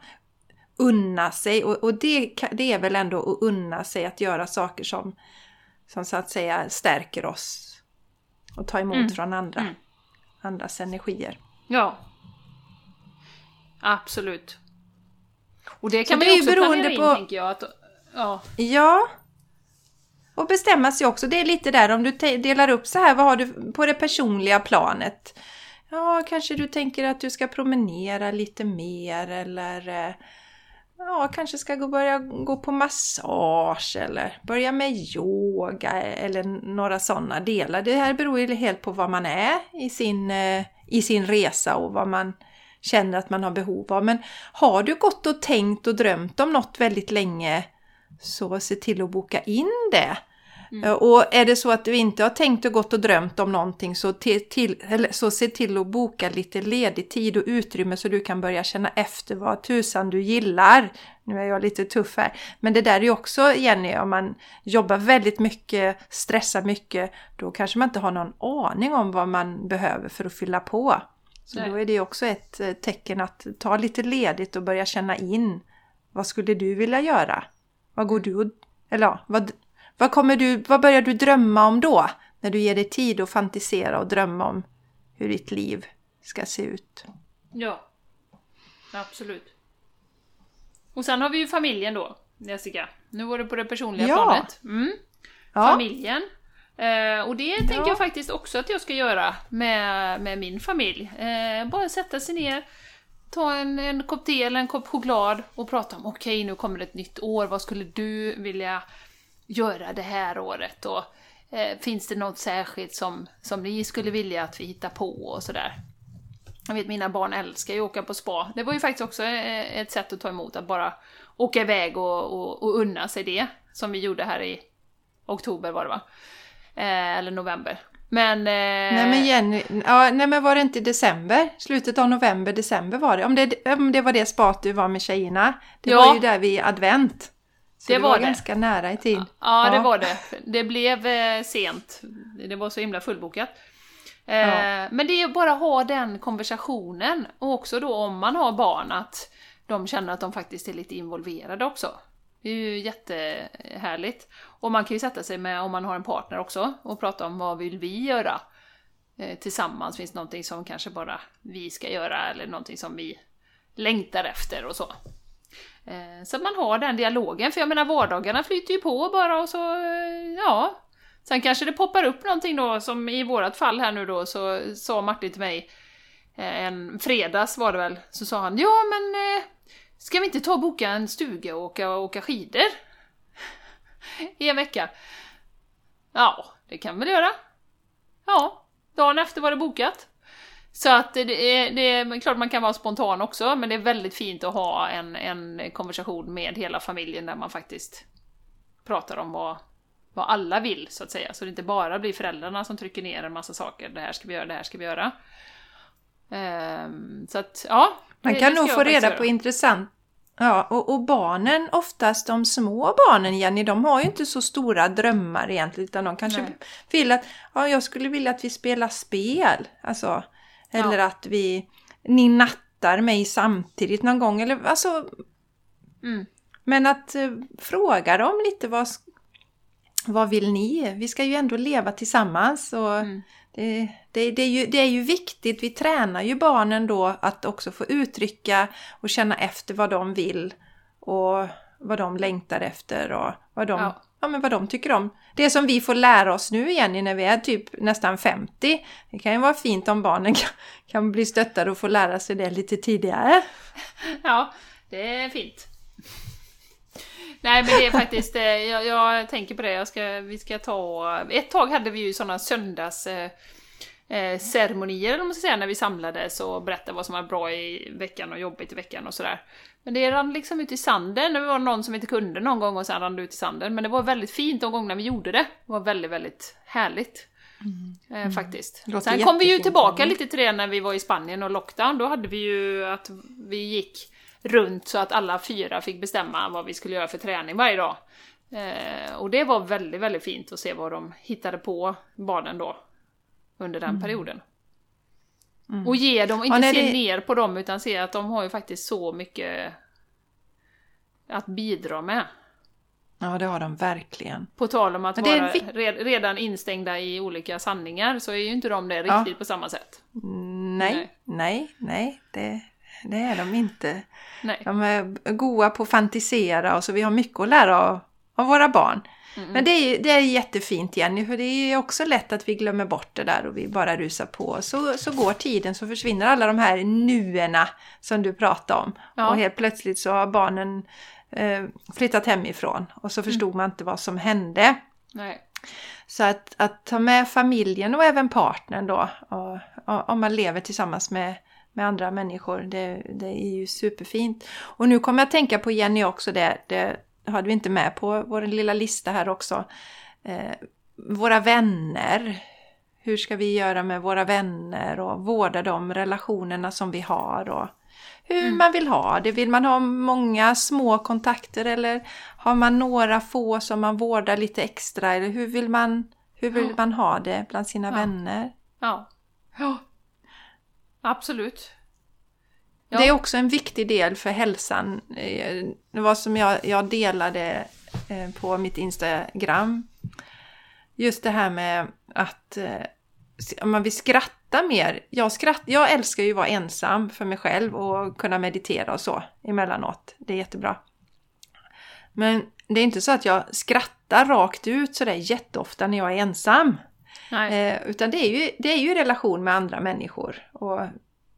unna sig och, och det, det, är väl ändå att unna sig att göra saker som, som så att säga stärker oss och ta emot mm. från andra, mm. andras energier. Ja, absolut. Och det kan man ju också planera in, på... tänker jag. Att, ja. ja. Och bestämma sig också. Det är lite där om du delar upp så här, vad har du på det personliga planet? Ja, kanske du tänker att du ska promenera lite mer eller eh, ja, kanske ska gå, börja gå på massage eller börja med yoga eller några sådana delar. Det här beror ju helt på vad man är i sin, eh, i sin resa och vad man känner att man har behov av. Men har du gått och tänkt och drömt om något väldigt länge så se till att boka in det. Mm. Och är det så att du inte har tänkt och gått och drömt om någonting så, till, till, så se till att boka lite ledig tid och utrymme så du kan börja känna efter vad tusan du gillar. Nu är jag lite tuff här. Men det där är ju också, Jenny, om man jobbar väldigt mycket, stressar mycket, då kanske man inte har någon aning om vad man behöver för att fylla på. Så Nej. då är det också ett eh, tecken att ta lite ledigt och börja känna in. Vad skulle du vilja göra? Vad går du eller ja, vad, vad, kommer du, vad börjar du drömma om då? När du ger dig tid att fantisera och drömma om hur ditt liv ska se ut. Ja, absolut. Och sen har vi ju familjen då, Jessica. Nu var det på det personliga ja. planet. Mm. Ja. Familjen. Eh, och det ja. tänker jag faktiskt också att jag ska göra med, med min familj. Eh, bara sätta sig ner, ta en, en kopp te eller en kopp choklad och prata om okej, okay, nu kommer ett nytt år, vad skulle du vilja göra det här året? Och, eh, finns det något särskilt som, som ni skulle vilja att vi hittar på och sådär? Jag vet mina barn älskar ju att åka på spa. Det var ju faktiskt också eh, ett sätt att ta emot, att bara åka iväg och, och, och unna sig det. Som vi gjorde här i oktober var det va? Eh, eller november. Men... Eh... Nej men Jenny, ja, nej men var det inte i december? Slutet av november, december var det. Om det, om det var det spat du var med tjejerna. Det ja. var ju där vid advent. Så det, det var, var det. ganska nära i tid. Ja, ja, det var det. Det blev eh, sent. Det var så himla fullbokat. Eh, Ja. Men det är bara att ha den konversationen, och också då om man har barn, att de känner att de faktiskt är lite involverade också. Det är ju jättehärligt. Och man kan ju sätta sig med, om man har en partner också, och prata om vad vill vi göra eh, tillsammans? Finns det någonting som kanske bara vi ska göra, eller någonting som vi längtar efter och så. Eh, Så att man har den dialogen, för jag menar vardagarna flyter ju på bara och så, eh, ja. Sen kanske det poppar upp någonting då, som i vårat fall här nu då, så sa Martin till mig, eh, en fredags var det väl, så sa han ja men eh, ska vi inte ta och boka en stuga och åka, och åka skidor? I en vecka. Ja, det kan vi väl göra. Ja, dagen efter var det bokat. Så att det är, det är klart man kan vara spontan också, men det är väldigt fint att ha en, en konversation med hela familjen där man faktiskt pratar om vad, vad alla vill, så att säga. Så det inte bara blir föräldrarna som trycker ner en massa saker. Det här ska vi göra, det här ska vi göra. Um, så att, ja. Man kan nog få reda på intressant. Ja, och, och barnen, oftast de små barnen Jenny, de har ju inte så stora drömmar egentligen utan de kanske Nej. vill att, ja jag skulle vilja att vi spelar spel. Alltså, eller att vi, ni nattar mig samtidigt någon gång eller alltså, Mm. men att eh, fråga dem lite vad, vad vill ni? Vi ska ju ändå leva tillsammans och Mm. det, det, det, är ju, det är ju viktigt, vi tränar ju barnen då att också få uttrycka och känna efter vad de vill och vad de längtar efter och vad de, Ja. ja. men vad de tycker om. Det som vi får lära oss nu igen när vi är typ nästan 50, det kan ju vara fint om barnen [laughs] kan, kan bli stöttade och få lära sig det lite tidigare. [laughs] Ja, det är fint. Nej men det är faktiskt, eh, jag, jag tänker på det, jag ska, vi ska ta... Ett tag hade vi ju sådana söndags... Eh, ceremonier eller man ska säga, när vi samlades och berättade vad som var bra i veckan och jobbigt i veckan och sådär. Men det rann liksom ut i sanden, det var någon som inte kunde någon gång och sen rann det ut i sanden. Men det var väldigt fint de gångerna vi gjorde det. Det var väldigt, väldigt härligt. Eh, faktiskt. Mm. Sen kom vi ju tillbaka Mm. lite till det när vi var i Spanien och lockdown. Då hade vi ju att vi gick runt så att alla fyra fick bestämma vad vi skulle göra för träning varje dag. Eh, och det var väldigt, väldigt fint att se vad de hittade på, barnen då, under den perioden. Och ge dem, inte Mm. Ja, nej, se det- ner på dem, utan se att de har ju faktiskt så mycket att bidra med. Ja, det har de verkligen. På tal om att vara re- redan instängda i olika sanningar så är ju inte de det Ja. riktigt på samma sätt. Nej, Nej. nej, nej, det, det är de inte. Nej. De är goa på att fantisera och så vi har mycket att lära av, av våra barn. Men det är, det är jättefint Jenny, för det är också lätt att vi glömmer bort det där och vi bara rusar på. Så, så går tiden, så försvinner alla de här nuerna som du pratade om. Ja. Och helt plötsligt så har barnen eh, flyttat hemifrån och så förstod man inte vad som hände. Nej. Så att, att ta med familjen och även partnern då, och, och, om man lever tillsammans med, med andra människor, det, det är ju superfint. Och nu kommer jag tänka på Jenny också, det, det hade vi inte med på vår lilla lista här också. Eh, våra vänner, hur ska vi göra med våra vänner och vårda de relationerna som vi har och hur man vill ha det. Vill man ha många små kontakter eller har man några få som man vårdar lite extra? Eller hur vill man, hur vill Ja. man ha det bland sina Ja. vänner? Ja. Ja. Absolut. Ja. Det är också en viktig del för hälsan. Eh, Det var som jag, jag delade eh, på mitt Instagram. Just det här med att eh, man vill skratta mer. Jag, skratt, jag älskar ju att vara ensam för mig själv och kunna meditera och så emellanåt. Det är jättebra. Men det är inte så att jag skrattar rakt ut sådär jätteofta när jag är ensam. Eh, utan det är, ju, det är ju i relation med andra människor och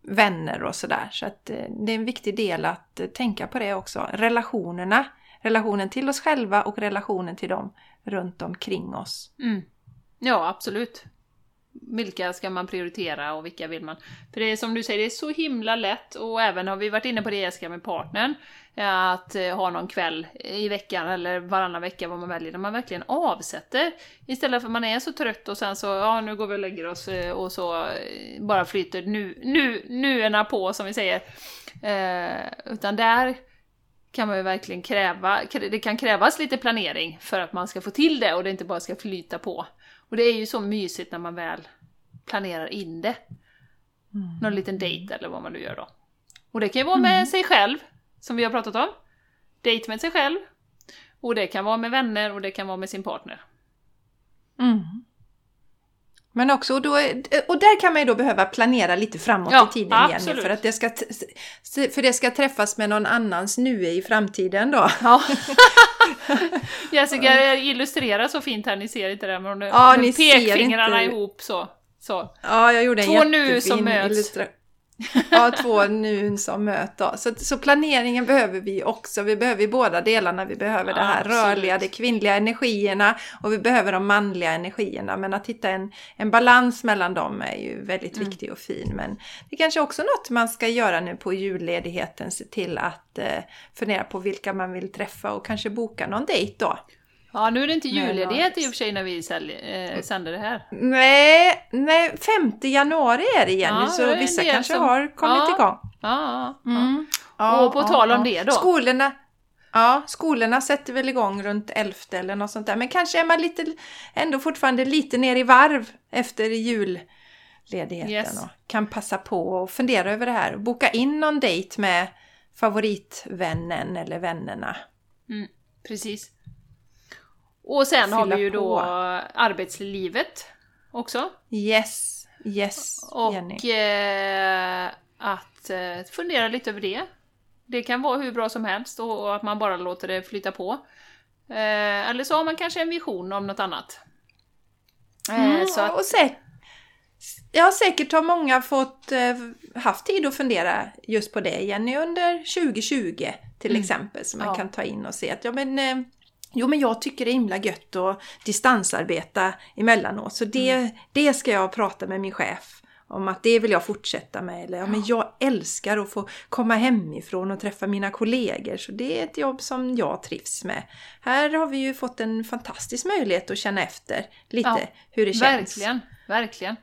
vänner och sådär. Så att eh, det är en viktig del att eh, tänka på det också. Relationerna. Relationen till oss själva och relationen till dem runt omkring oss. Mm. Ja, absolut. Vilka ska man prioritera och vilka vill man? För det är som du säger, det är så himla lätt och även har vi varit inne på det Jessica med partnern, eh, att eh, ha någon kväll i veckan eller varannan vecka vad man väljer, där man verkligen avsätter. Istället för att man är så trött och sen så, ja nu går vi och lägger oss eh, och så bara flyter nu, nu, nuerna på som vi säger. Eh, utan där kan man ju verkligen kräva, det kan krävas lite planering för att man ska få till det och det inte bara ska flyta på. Och det är ju så mysigt när man väl planerar in det. Någon liten dejt eller vad man nu gör då. Och det kan ju vara med sig själv, som vi har pratat om. Dejt med sig själv. Och det kan vara med vänner och det kan vara med sin partner. Mm. Men också, och, då, och där kan man ju då behöva planera lite framåt Ja, i tiden absolut. för att det ska, för det ska träffas med någon annans nu i framtiden då. Ja. [laughs] Jessica illustrerar så fint här, ni ser inte det, men hon Ja, ser pekfingrarna ihop så. så. Ja, jag gjorde en Två nu som möts. illustra- Ja, två nu som möts. då. Så, så planeringen behöver vi också. Vi behöver ju båda delarna. Vi behöver det här Absolut. rörliga, de kvinnliga energierna och vi behöver de manliga energierna. Men att hitta en, en balans mellan dem är ju väldigt Mm. viktig och fin. Men det är kanske också något man ska göra nu på julledigheten. Se till att eh, fundera på vilka man vill träffa och kanske boka någon dejt då. Ja, nu är det inte julledighet i och för sig när vi eh, sänder det här. Nej, nej 5 januari är det Jenny, Ja, det så en vissa kanske som- har kommit Ja. igång. Ja. Mm. Ja, Och på tal om det då. Skolorna, ja, skolorna sätter väl igång runt 11 eller något sånt där. Men kanske är man lite, ändå fortfarande lite ner i varv efter julledigheten Yes. och kan passa på och fundera över det här. och Boka in någon dejt med favoritvännen eller vännerna. Mm, precis. Och sen har vi ju då på. arbetslivet också. Yes, yes Jenny. Och eh, att eh, fundera lite över det. Det kan vara hur bra som helst och, och att man bara låter det flyta på. Eh, eller så har man kanske en vision om något annat. Eh, Mm, så att, och säk- ja, säkert har många fått eh, haft tid att fundera just på det Jenny under 2020 till Mm. exempel. Så man Ja. kan ta in och se att ja men, eh, jo, men jag tycker det är himla gött att distansarbeta emellanåt. Så det, Mm. det ska jag prata med min chef om att det vill jag fortsätta med. Eller ja, men jag älskar att få komma hemifrån och träffa mina kollegor. Så det är ett jobb som jag trivs med. Här har vi ju fått en fantastisk möjlighet att känna efter lite Ja, hur det känns. verkligen, verkligen.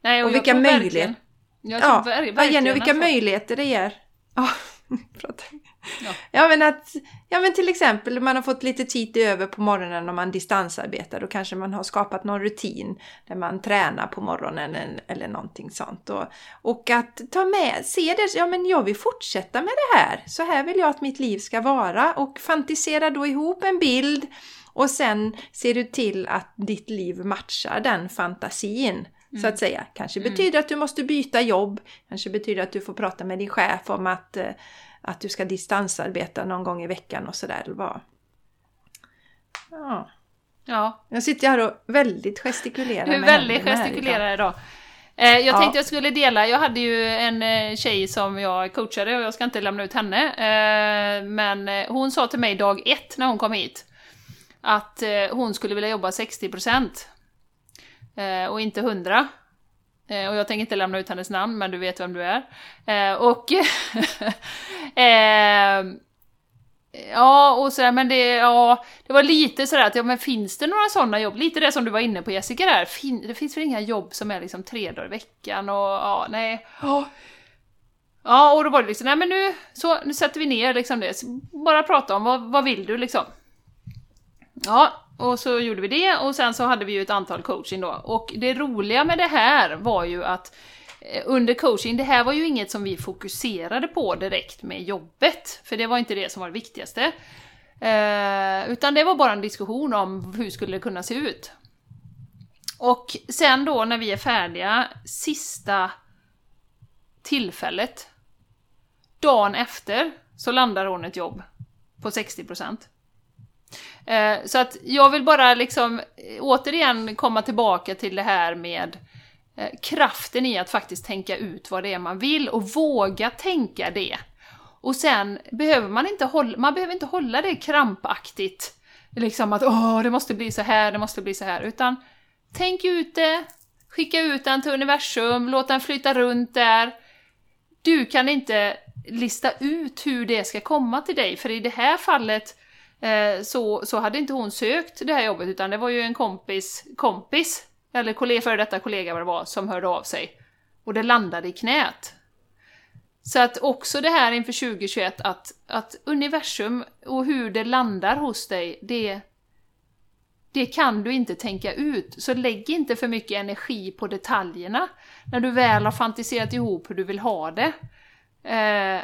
Nej, Och jag vilka möjligheter. Ja, ver- ja verkligen Jenny, och vilka möjligheter det ger. Ja. [laughs] Ja. Ja, men att, ja men till exempel man har fått lite tid över på morgonen om man distansarbetar. Då kanske man har skapat någon rutin där man tränar på morgonen eller, eller någonting sånt. Och, och att ta med, se det, ja men jag vill fortsätta med det här. Så här vill jag att mitt liv ska vara. Och fantisera då ihop en bild och sen ser du till att ditt liv matchar den fantasin. Så att säga. Kanske betyder att du måste byta jobb. Kanske betyder att du får prata med din chef om att, eh, att du ska distansarbeta någon gång i veckan och sådär. Ja. Ja, Jag sitter här och väldigt gestikulerar du är väldigt gestikulerad idag. Eh, jag Ja. tänkte jag skulle dela, jag hade ju en eh, tjej som jag coachade och jag ska inte lämna ut henne. Eh, men hon sa till mig dag ett när hon kom hit att hon skulle vilja jobba 60% eh, och inte 100. Eh, och jag tänker inte lämna ut hennes namn, men du vet vem du är. Eh, och... [laughs] eh, Ja, och sådär, men det, ja, det var lite sådär att, ja men finns det några sådana jobb? Lite det som du var inne på Jessica där, fin, det finns väl inga jobb som är liksom tre dagar i veckan och ja, nej. Ja. Ja, och då var det liksom, nej men nu, så, nu sätter vi ner liksom det, bara prata om vad, vad vill du liksom? Ja, och så gjorde vi det och sen så hade vi ju ett antal coaching då. Och det roliga med det här var ju att eh, under coaching, det här var ju inget som vi fokuserade på direkt med jobbet, för det var inte det som var det viktigaste. Eh, utan det var bara en diskussion om hur skulle det kunna se ut. Och sen då när vi är färdiga, sista tillfället, dagen efter, så landar hon ett jobb på 60%. Eh, så att jag vill bara liksom eh, återigen komma tillbaka till det här med eh, kraften i att faktiskt tänka ut vad det är man vill och våga tänka det. Och sen behöver man inte hålla, man behöver inte hålla det krampaktigt, liksom att åh, det måste bli så här, det måste bli så här, utan tänk ut det, skicka ut den till universum, låt den flyta runt där. Du kan inte lista ut hur det ska komma till dig, för i det här fallet så, så hade inte hon sökt det här jobbet, utan det var ju en kompis kompis, eller kollega, före detta kollega vad det var, som hörde av sig. Och det landade i knät. Så att också det här inför 2021, att, att universum och hur det landar hos dig, det, det kan du inte tänka ut. Så lägg inte för mycket energi på detaljerna när du väl har fantiserat ihop hur du vill ha det. Eh,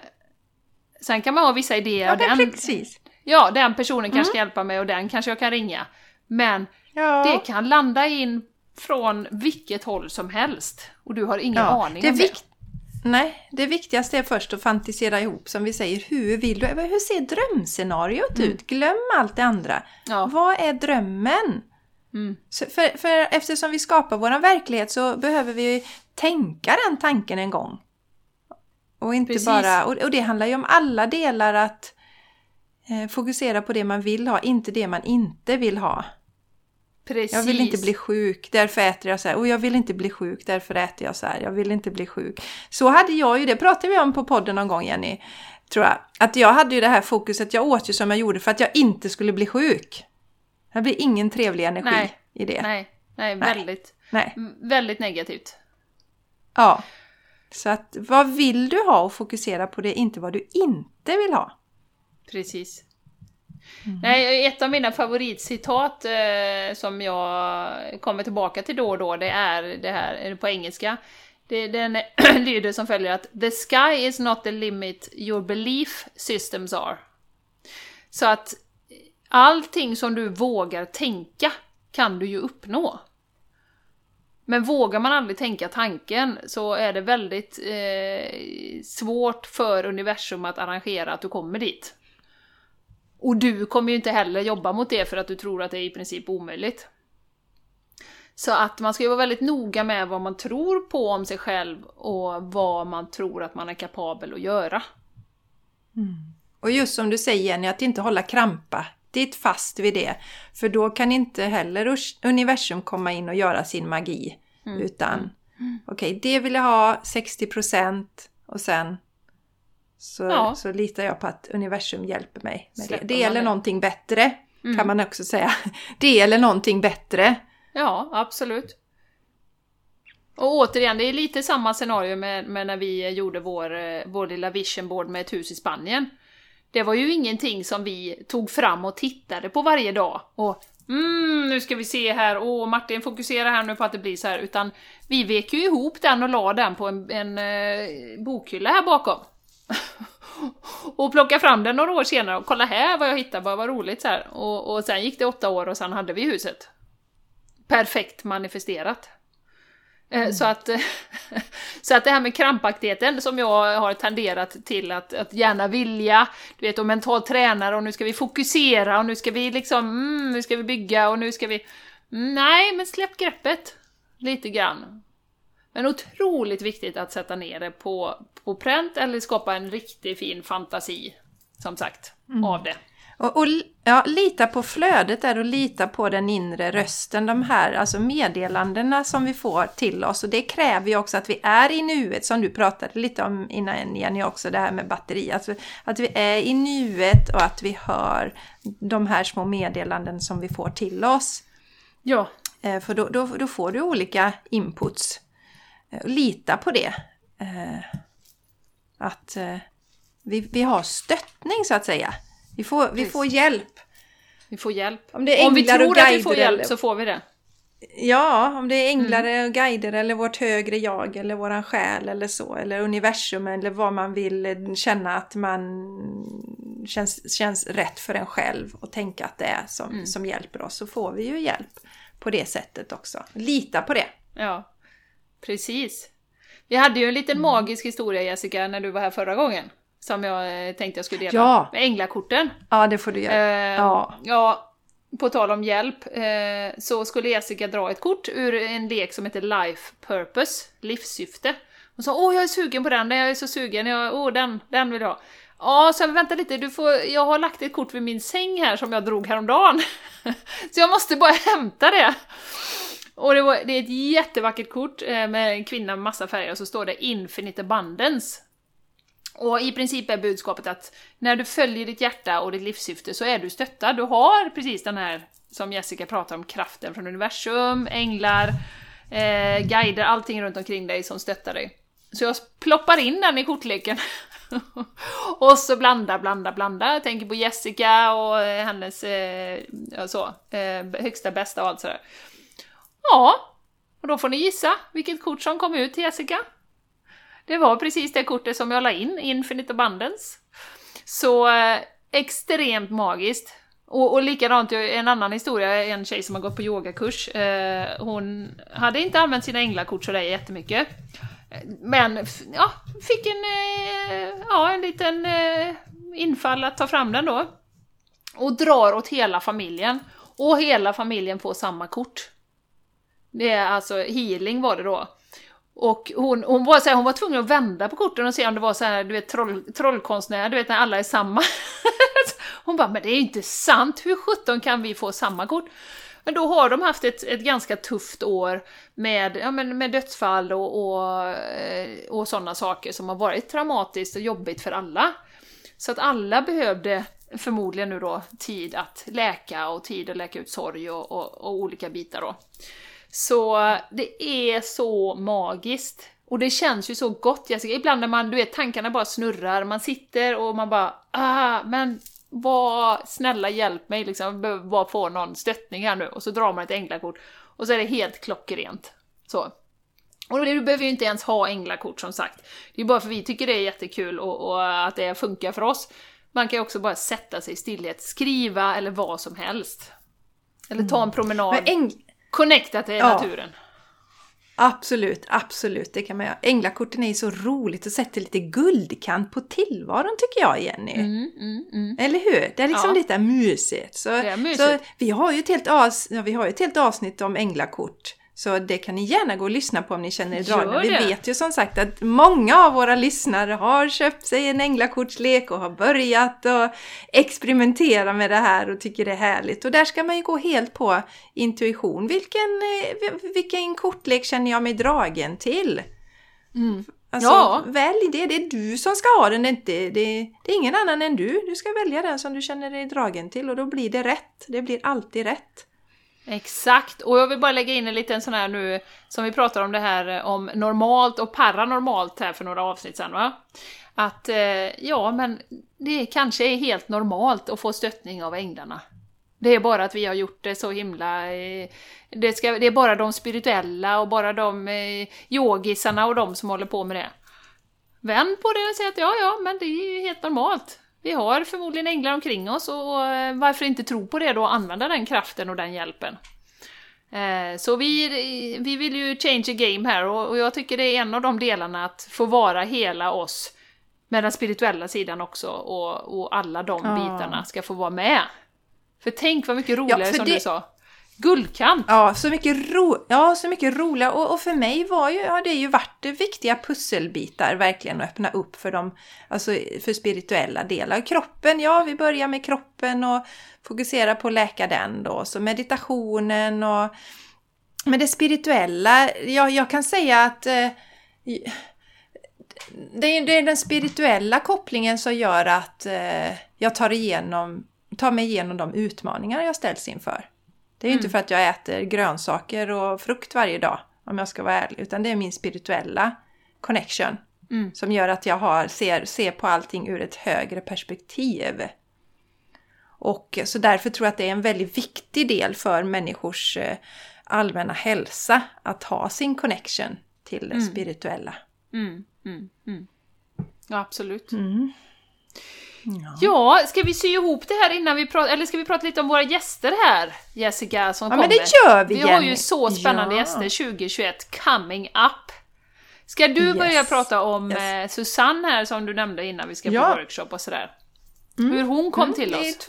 sen kan man ha vissa idéer. Ja, den, precis. Ja, den personen kanske ska hjälpa mig och den kanske jag kan ringa. Men Ja. det kan landa in från vilket håll som helst. Och du har ingen Ja, aning det om vikt- Nej, det viktigaste är först att fantisera ihop som vi säger. Hur vill du? Hur ser drömscenariot ut? Glöm allt det andra. Ja. Vad är drömmen? Mm. För, för eftersom vi skapar vår verklighet så behöver vi tänka den tanken en gång. Och inte Precis. bara, och, och det handlar ju om alla delar att fokusera på det man vill ha, inte det man inte vill ha. Precis. Jag vill inte bli sjuk, därför äter jag så här. Och jag vill inte bli sjuk, därför äter jag så här. Jag vill inte bli sjuk. Så hade jag ju, det pratade vi om på podden någon gång Jenny, tror jag. Att jag hade ju det här fokuset, jag åt ju som jag gjorde för att jag inte skulle bli sjuk. Det blir ingen trevlig energi Nej. i det. Nej, nej, Nej. väldigt, Nej. väldigt negativt. Ja. Så att vad vill du ha och fokusera på det, inte vad du inte vill ha. Precis. Mm. Nej, ett av mina favoritcitat eh, som jag kommer tillbaka till då och då, det är det här är på engelska. Det, den [clears throat] lyder som följer att “The sky is not the limit your belief systems are”. Så att allting som du vågar tänka kan du ju uppnå. Men vågar man aldrig tänka tanken så är det väldigt eh, svårt för universum att arrangera att du kommer dit. Och du kommer ju inte heller jobba mot det för att du tror att det är i princip omöjligt. Så att man ska ju vara väldigt noga med vad man tror på om sig själv och vad man tror att man är kapabel att göra. Och just som du säger Jenny, att inte hålla krampa dit fast vid det. För då kan inte heller universum komma in och göra sin magi. Utan, okej, det vill jag ha 60% och sen så, Ja. så litar jag på att universum hjälper mig med det. Släpper Det man eller det. någonting bättre, kan man också säga. [laughs] Det eller någonting bättre. Ja, absolut. Och återigen, det är lite samma scenario med, med när vi gjorde vår, eh, vår lilla vision board med ett hus i Spanien. Det var ju ingenting som vi tog fram och tittade på varje dag. Och mm, nu ska vi se här, åh Martin fokuserar här nu på att det blir så här. Utan vi vek ju ihop den och la den på en, en eh, bokhylla här bakom. [laughs] och plockade fram den några år senare och kolla här vad jag hittade, bara vad roligt så här. Och, och sen gick det åtta år och sen hade vi huset perfekt manifesterat. Eh, Så, att, [laughs] så att det här med krampaktigheten som jag har tenderat till att, att gärna vilja, du vet, och mental tränare och nu ska vi fokusera och nu ska vi liksom, mm, nu ska vi bygga och nu ska vi... Mm, nej, men släpp greppet lite grann. Men otroligt viktigt att sätta ner det på, på pränt eller skapa en riktigt fin fantasi, som sagt, av det. Och, och ja, lita på flödet där och lita på den inre rösten. De här alltså meddelandena som vi får till oss. Och det kräver ju också att vi är i nuet, som du pratade lite om innan Jenny också, det här med batteri. Alltså, att vi är i nuet och att vi hör de här små meddelanden som vi får till oss. Ja, Eh, För då, då, då får du olika inputs. Eh, Lita på det. Eh, Att eh, vi, vi har stöttning så att säga. Vi får, vi får hjälp. vi får hjälp. Om Om vi tror att vi får hjälp eller- så får vi det. Ja, om det är änglar och guider eller vårt högre jag eller våran själ eller så. Eller universum eller vad man vill känna att man känns, känns rätt för en själv och tänka att det är som, som hjälper oss. Så får vi ju hjälp på det sättet också. Lita på det. Ja, precis. Vi hade ju en liten magisk historia Jessica när du var här förra gången. Som jag eh, tänkte jag skulle dela. Ja. Med änglakorten. Ja, det får du göra. Eh, Ja. ja, på tal om hjälp, eh, så skulle Jessica dra ett kort ur en lek som heter Life Purpose, livssyfte. Och sa åh jag är sugen på den, jag är så sugen, jag, åh den, den vill jag ha. Ja, så jag, vänta lite, du får, jag har lagt ett kort vid min säng här som jag drog häromdagen. [laughs] så jag måste bara hämta det. Och det, var, det är ett jättevackert kort eh, med en kvinna med massa färger och så står det Infinite Abundance. Och i princip är budskapet att när du följer ditt hjärta och ditt livssyfte så är du stöttad. Du har precis den här, som Jessica pratar om, kraften från universum, änglar, eh, guider, allting runt omkring dig som stöttar dig. Så jag ploppar in den i kortleken. [laughs] och så blanda, blanda, blanda. Jag tänker på Jessica och hennes eh, så, eh, högsta bästa och allt sådär. Ja, och då får ni gissa vilket kort som kom ut till Jessica. Det var precis det kortet som jag la in, Infinite Abundance. Så eh, extremt magiskt. Och, och likadant, en annan historia, en tjej som har gått på yogakurs. Eh, hon hade inte använt sina änglakort sådär jättemycket. Eh, men ja, fick en, eh, ja, en liten eh, infall att ta fram den då. Och drar åt hela familjen. Och hela familjen får samma kort. Det är alltså healing var det då. Och hon, hon, var så här, hon var tvungen att vända på korten och se om det var så här, du vet, troll, trollkonstnär, du vet när alla är samma. [laughs] hon bara, men det är inte sant, hur sjutton kan vi få samma kort? Men då har de haft ett, ett ganska tufft år med, ja, men med dödsfall och, och, eh, och sådana saker som har varit traumatiskt och jobbigt för alla. Så att alla behövde förmodligen nu då tid att läka och tid att läka ut sorg och, och, och olika bitar då. Så det är så magiskt. Och det känns ju så gott Jessica, ibland när man, du vet, tankarna bara snurrar, man sitter och man bara ah, men vad, snälla hjälp mig liksom, jag behöver bara få någon stöttning här nu. Och så drar man ett änglakort och så är det helt klockrent. Så. Och du behöver ju inte ens ha änglakort som sagt. Det är bara för vi tycker det är jättekul och, och att det funkar för oss. Man kan ju också bara sätta sig i stillhet, skriva eller vad som helst. Eller ta en promenad. Mm. Connecta till ja. naturen. Absolut, absolut, det kan man göra. Änglakorten är ju så roligt och sätter lite guldkant på tillvaron tycker jag, Jenny. Mm, mm, mm. Eller hur? Det är liksom ja. lite mysigt. Så, mysigt. så vi, har ju ett helt avs ja, vi har ju ett helt avsnitt om änglakort. Så det kan ni gärna gå och lyssna på om ni känner er dragna. Vi vet ju som sagt att många av våra lyssnare har köpt sig en änglakortslek och har börjat och experimentera med det här och tycker det är härligt. Och där ska man ju gå helt på intuition. Vilken, eh, vilken kortlek känner jag mig dragen till? Mm. Alltså, ja. välj det. Det är du som ska ha den. Det är, inte, det, det är ingen annan än du. Du ska välja den som du känner dig dragen till och då blir det rätt. Det blir alltid rätt. Exakt, och jag vill bara lägga in en liten sån här nu, som vi pratade om det här eh, om normalt och paranormalt här för några avsnitt sedan va? Att eh, ja, men det kanske är helt normalt att få stöttning av änglarna. Det är bara att vi har gjort det så himla... Eh, det, ska, det är bara de spirituella och bara de eh, yogisarna och de som håller på med det. Vänd på det och säg att ja, ja, men det är ju helt normalt. Vi har förmodligen änglar omkring oss och eh, varför inte tro på det då och använda den kraften och den hjälpen? Eh, så vi, vi vill ju change the game här och jag tycker det är en av de delarna att få vara hela oss med den spirituella sidan också och, och alla de bitarna ska få vara med. För tänk vad mycket roligare ja, som det... du sa. Guldkant! Ja, så mycket, ro ja, så mycket roliga och, och, för mig var ju, ja, det ju varit viktiga pusselbitar verkligen att öppna upp för de... alltså för spirituella delar. Kroppen, ja vi börjar med kroppen och fokuserar på att läka den då, så meditationen och men det spirituella, ja, jag kan säga att eh, det, är, det är den spirituella kopplingen som gör att eh, jag tar, igenom, tar mig igenom de utmaningar jag ställs inför. Det är mm. inte för att jag äter grönsaker och frukt varje dag, om jag ska vara ärlig, utan det är min spirituella connection mm. som gör att jag har, ser, ser på allting ur ett högre perspektiv. Och så därför tror jag att det är en väldigt viktig del för människors eh, allmänna hälsa att ha sin connection till det mm. spirituella. Mm, mm, mm. Ja, absolut. Ja. ja, ska vi sy ihop det här innan vi pratar, eller ska vi prata lite om våra gäster här, Jessica, som ja, kommer? men det gör vi Vi har ju så spännande ja. gäster 2021 coming up. Ska du yes. börja prata om yes. Eh, Susanne här som du nämnde innan vi ska på ja. workshop och sådär? Mm. Hur hon kom mm, till oss?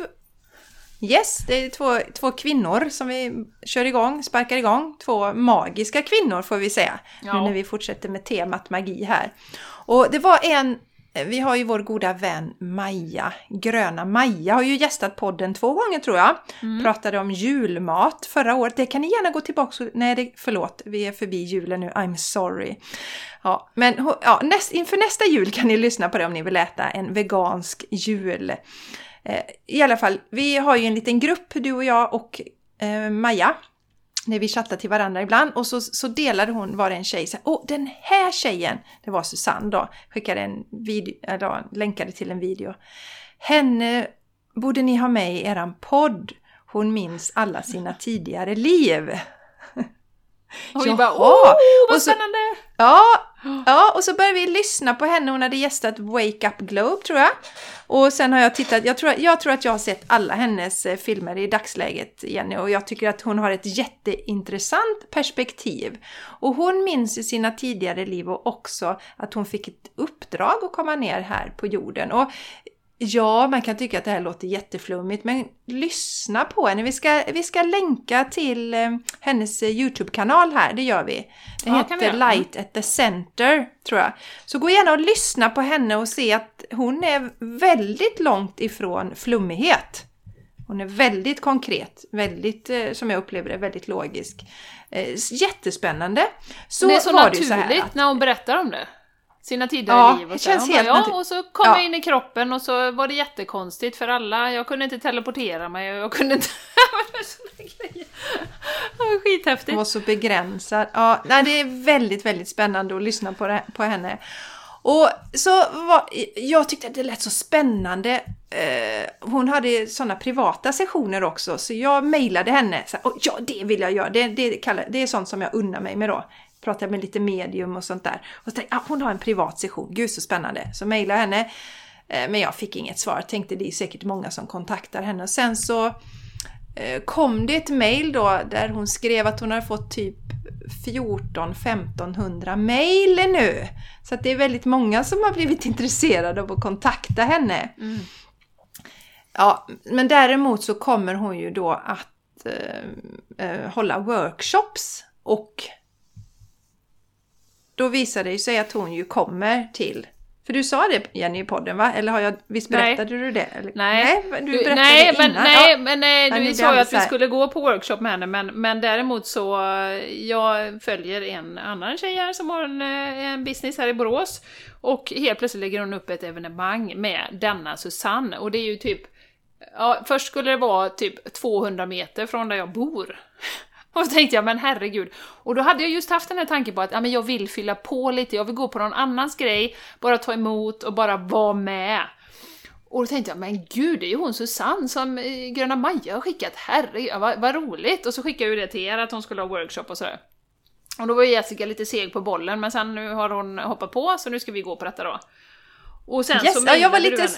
Yes, det är två, två kvinnor som vi kör igång, sparkar igång. Två magiska kvinnor får vi säga, ja. nu när vi fortsätter med temat magi här. Och det var en vi har ju vår goda vän Maja, Gröna Maja, har ju gästat podden två gånger tror jag. Mm. Pratade om julmat förra året. Det kan ni gärna gå tillbaka och... Nej, det, förlåt, vi är förbi julen nu. I'm sorry. Ja, men ja, näst, inför nästa jul kan ni lyssna på det om ni vill äta en vegansk jul. Eh, I alla fall, vi har ju en liten grupp, du och jag och eh, Maja när vi chattade till varandra ibland och så, så delade hon, var det en tjej, så här, åh den här tjejen, det var Susanne då, skickade en video, eh, eller länkade till en video. Henne borde ni ha med i eran podd. Hon minns alla sina tidigare liv. Och vi bara åh, vad spännande! Ja, ja, och så började vi lyssna på henne. Hon hade gästat Wake Up Globe tror jag. Och sen har jag tittat, jag tror, jag tror att jag har sett alla hennes eh, filmer i dagsläget, Jenny. Och jag tycker att hon har ett jätteintressant perspektiv. Och hon minns i sina tidigare liv och också att hon fick ett uppdrag att komma ner här på jorden. Och Ja, man kan tycka att det här låter jätteflummigt, men lyssna på henne. Vi ska, vi ska länka till eh, hennes eh, YouTube-kanal här, det gör vi. Det ja, heter Light at the Center, tror jag. Så gå gärna och lyssna på henne och se att hon är väldigt långt ifrån flummighet. Hon är väldigt konkret, väldigt, eh, som jag upplever det, väldigt logisk. Eh, jättespännande. Så det är så naturligt så att, när hon berättar om det sina tidigare ja, liv. Och, så. Känns helt bara, ja, och så kom ja. jag in i kroppen och så var det jättekonstigt för alla. Jag kunde inte teleportera mig och jag kunde inte... [laughs] det var skithäftigt. Hon var så begränsad. Ja, nej, det är väldigt, väldigt spännande att lyssna på, det, på henne. Och så var, jag tyckte att det lät så spännande. Eh, hon hade sådana privata sessioner också, så jag mejlade henne. Så, ja, det vill jag göra. Det, det, det är sånt som jag unnar mig med då pratade med lite medium och sånt där. Och så tänkte jag, ah, hon har en privat session, gud så spännande. Så mejlade henne, eh, men jag fick inget svar. Tänkte det är säkert många som kontaktar henne. Och sen så eh, kom det ett mejl då där hon skrev att hon hade fått typ 14-1500 mejl nu. Så att det är väldigt många som har blivit intresserade av att kontakta henne. Mm. Ja, men däremot så kommer hon ju då att eh, eh hålla workshops och då visar det sig att hon ju kommer till för du sa det Jenny i podden va? Eller har jag, visst berättade nej. du det? Eller? Nej, nej du berättade nej, det men, innan. Nej, ja. men nej, du sa ju att vi skulle gå på workshop med henne men, men däremot så jag följer en annan tjej här som har en, eh, en business här i Borås och helt plötsligt lägger hon upp ett evenemang med denna Susanne och det är ju typ Ja, först skulle det vara typ 200 meter från där jag bor. [laughs] Och så tänkte jag, men herregud. Och då hade jag just haft den här tanken på att ja, men jag vill fylla på lite, jag vill gå på någon annans grej, bara ta emot och bara vara med. Och då tänkte jag, men gud, det är ju hon Susanne som eh, Gröna Maja har skickat, herregud, vad, vad roligt! Och så skickade jag ju det till er, att hon skulle ha workshop och sådär. Och då var Jessica lite seg på bollen, men sen nu har hon hoppat på, så nu ska vi gå på detta då. Och sen yes, så ja, jag var lite... Henne.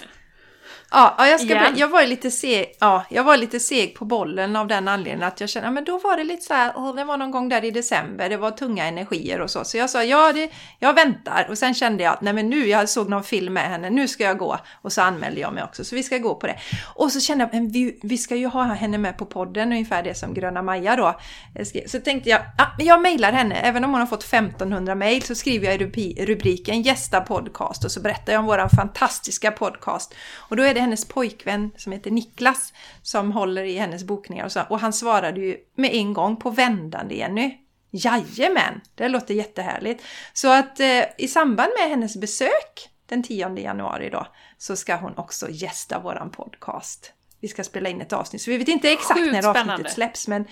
Ja, ja jag, ska yeah. jag, var lite seg, ja, jag var lite seg på bollen av den anledningen att jag kände, ja, men då var det lite så här, det var någon gång där i december, det var tunga energier och så. Så jag sa, ja, det, jag väntar. Och sen kände jag, nej men nu, jag såg någon film med henne, nu ska jag gå. Och så anmälde jag mig också, så vi ska gå på det. Och så kände jag, vi, vi ska ju ha henne med på podden, ungefär det som Gröna Maja då. Så tänkte jag, ja, jag mejlar henne, även om hon har fått 1500 mejl så skriver jag i rubriken gästa podcast och så berättar jag om våran fantastiska podcast. Och då är det hennes pojkvän som heter Niklas som håller i hennes bokningar och så. Och han svarade ju med en gång på vändande Jenny. Jajamän, det låter jättehärligt. Så att eh, i samband med hennes besök den 10 januari då så ska hon också gästa våran podcast. Vi ska spela in ett avsnitt, så vi vet inte exakt Sjukt när avsnittet spännande. släpps men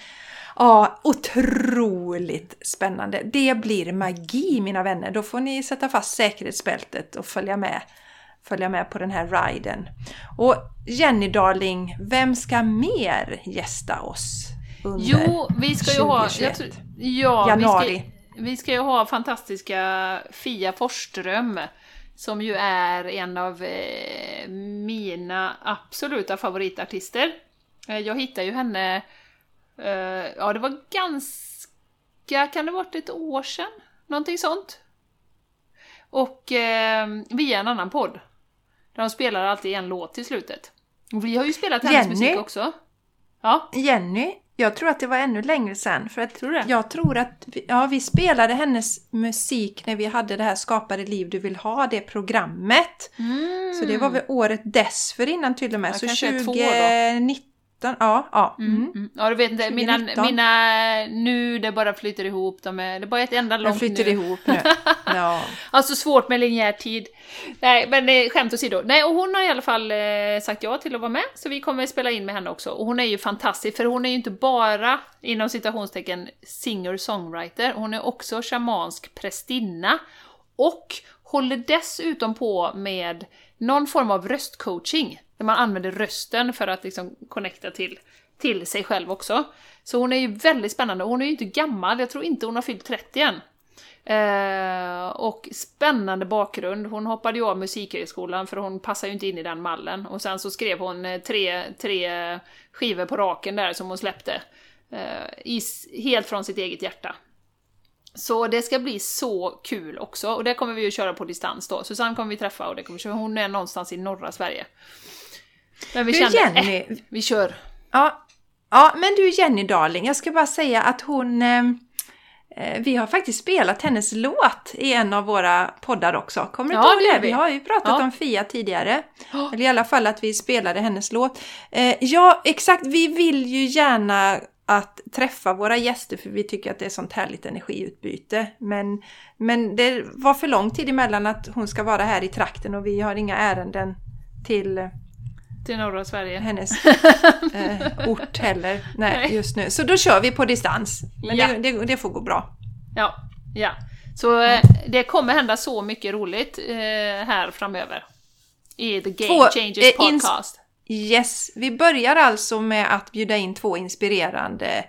Ja, otroligt spännande. Det blir magi mina vänner. Då får ni sätta fast säkerhetsbältet och följa med följa med på den här riden. Och Jenny darling, vem ska mer gästa oss under Jo, vi ska ju 2021? ha... ja, Januari. Vi ska, vi ska ju ha fantastiska Fia Forsström som ju är en av eh, mina absoluta favoritartister. Eh, jag hittade ju henne, eh, ja det var ganska, kan det varit ett år sedan? Någonting sånt. Och via en annan podd. De spelar alltid en låt till slutet. Och vi har ju spelat hennes Jenny, musik också. Ja. Jenny, jag tror att det var ännu längre sen. För att tror jag tror att vi, ja, vi spelade hennes musik när vi hade det här Skapa det liv du vill ha, det programmet. Mm. Så det var väl året dessförinnan till och med. Ja, så 2019 2017, ja. ja. Mm. Mm. Ja, du vet inte, mina, 2019. mina nu, det bara flyter ihop, de är, det är bara ett enda De långt flyter nu. ihop nu. [laughs] Ja. Alltså svårt med linjär tid. Nej, men eh, skämt åsido. Nej, och hon har i alla fall eh, sagt ja till att vara med, så vi kommer spela in med henne också. Och hon är ju fantastisk, för hon är ju inte bara, inom citationstecken, singer-songwriter, hon är också shamansk prästinna. Och håller dessutom på med någon form av röstcoaching, där man använder rösten för att liksom connecta till, till sig själv också. Så hon är ju väldigt spännande, hon är ju inte gammal, jag tror inte hon har fyllt 30 än. Eh, och spännande bakgrund. Hon hoppade ju av musikhögskolan för hon passar ju inte in i den mallen. Och sen så skrev hon eh, tre, tre skivor på raken där som hon släppte. Eh, i, helt från sitt eget hjärta. Så det ska bli så kul också. Och det kommer vi ju köra på distans då. Susanne kommer vi träffa och det kommer. Hon är någonstans i norra Sverige. Men vi Du kände, Jenny, eh, vi kör. Ja, ja, men du Jenny Darling, jag ska bara säga att hon... Eh, eh, vi har faktiskt spelat hennes låt i en av våra poddar också. Kommer du Ja, ihåg det vi. Vi har ju pratat Ja. om Fia tidigare. Ja. Eller i alla fall att vi spelade hennes låt. Eh, ja, exakt. Vi vill ju gärna att träffa våra gäster för vi tycker att det är sånt härligt energiutbyte. Men, men det var för lång tid emellan att hon ska vara här i trakten och vi har inga ärenden till eh, Till norra Sverige. hennes [laughs] eh, ort heller Nej, Nej. just nu. Så då kör vi på distans. Men Ja. det, det, det får gå bra. Ja, ja. Så eh, det kommer hända så mycket roligt eh, här framöver. I The Game Två, Changers eh, Podcast. Yes, vi börjar alltså med att bjuda in två inspirerande,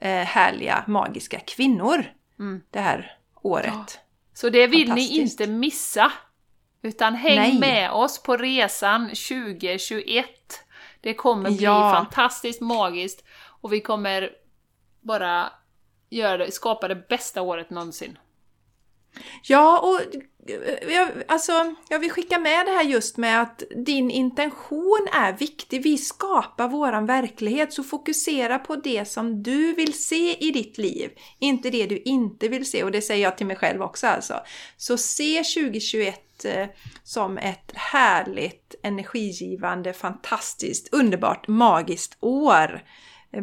eh, härliga, magiska kvinnor Mm. det här året. Så det vill ni inte missa. Utan häng Nej. med oss på resan 2021. Det kommer bli Ja. fantastiskt magiskt och vi kommer bara göra det, skapa det bästa året någonsin. Ja, och eh, jag, alltså, jag vill skicka med det här just med att din intention är viktig. Vi skapar våran verklighet, så fokusera på det som du vill se i ditt liv, inte det du inte vill se. Och det säger jag till mig själv också alltså. Så se 2021 eh, som ett härligt, energigivande, fantastiskt, underbart, magiskt år.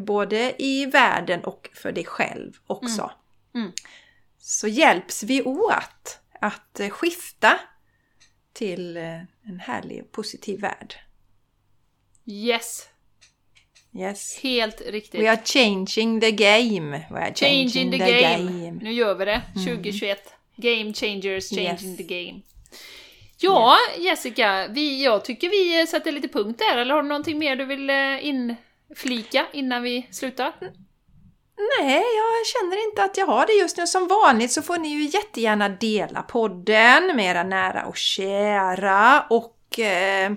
Både i världen och för dig själv också Mm. mm så hjälps vi åt att eh, skifta till eh, en härlig och positiv värld. Yes! Yes. Helt riktigt. We are changing the game. We are Changing the game. Nu gör vi det. 2021. Game changers, changing Yes. the game. Ja, Jessica, vi, jag tycker vi sätter lite punkt där. Eller har du någonting mer du vill eh, inflika innan vi slutar? Nej, jag känner inte att jag har det just nu. Som vanligt så får ni ju jättegärna dela podden med era nära och kära och eh,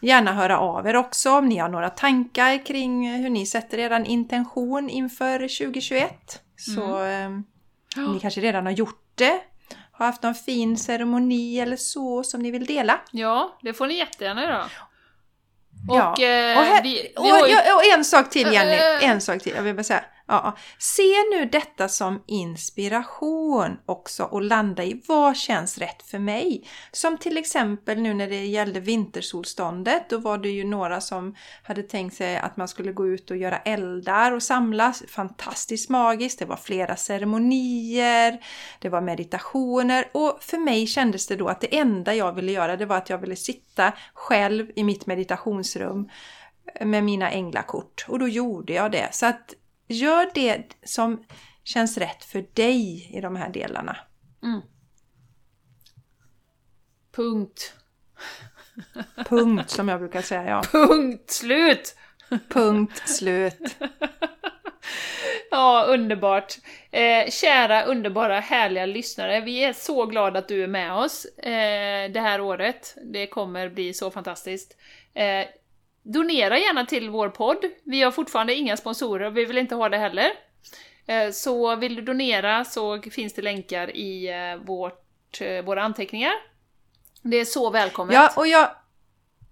gärna höra av er också om ni har några tankar kring hur ni sätter er intention inför 2021. Så eh, ni kanske redan har gjort det, har haft någon fin ceremoni eller så som ni vill dela. Ja, det får ni jättegärna göra. Och, eh, och, här, vi, och, vi har ju... ja, och en sak till Jenny, Äh, äh. en sak till. Jag vill bara säga. Ja. Se nu detta som inspiration också och landa i vad känns rätt för mig. Som till exempel nu när det gällde vintersolståndet, då var det ju några som hade tänkt sig att man skulle gå ut och göra eldar och samlas. Fantastiskt magiskt, det var flera ceremonier, det var meditationer och för mig kändes det då att det enda jag ville göra det var att jag ville sitta själv i mitt meditationsrum med mina änglakort och då gjorde jag det. Så att gör det som känns rätt för dig i de här delarna. Mm. Punkt. Punkt som jag brukar säga, ja. Punkt slut! Punkt slut. [laughs] Ja, underbart. Eh, kära, underbara, härliga lyssnare. Vi är så glada att du är med oss eh, det här året. Det kommer bli så fantastiskt. Eh, donera gärna till vår podd. Vi har fortfarande inga sponsorer och vi vill inte ha det heller. Eh, så vill du donera så finns det länkar i eh, vårt, eh, våra anteckningar. Det är så välkommet. Ja, och jag,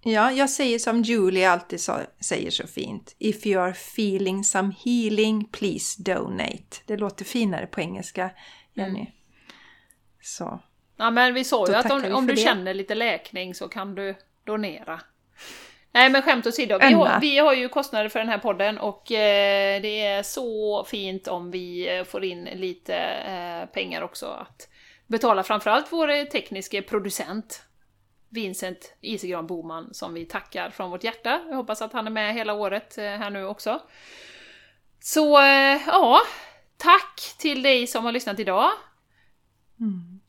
ja, jag säger som Julie alltid sa, säger så fint. If you are feeling some healing, please donate. Det låter finare på engelska, Jenny. Mm. Så. Ja men vi sa ju att om, om du det. känner lite läkning så kan du donera. Nej men skämt åsido, vi har, vi har ju kostnader för den här podden och eh, det är så fint om vi eh, får in lite eh, pengar också att betala framförallt vår eh, tekniske producent Vincent Isegran Boman som vi tackar från vårt hjärta. Jag hoppas att han är med hela året eh, här nu också. Så eh, ja, tack till dig som har lyssnat idag.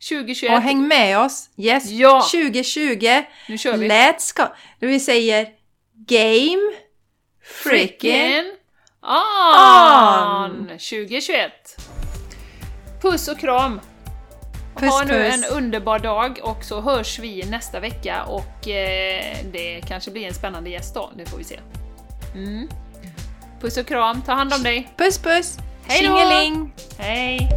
2021, Och häng med oss! Yes! Ja. 2020! nu kör vi! Let's go! Vi säger Game Freaking on! 2021! Puss och kram! Puss, ha nu puss. en underbar dag och så hörs vi nästa vecka och eh, det kanske blir en spännande gäst då, det får vi se. Mm. Puss och kram, ta hand om dig! Puss puss! Hej då! Hej!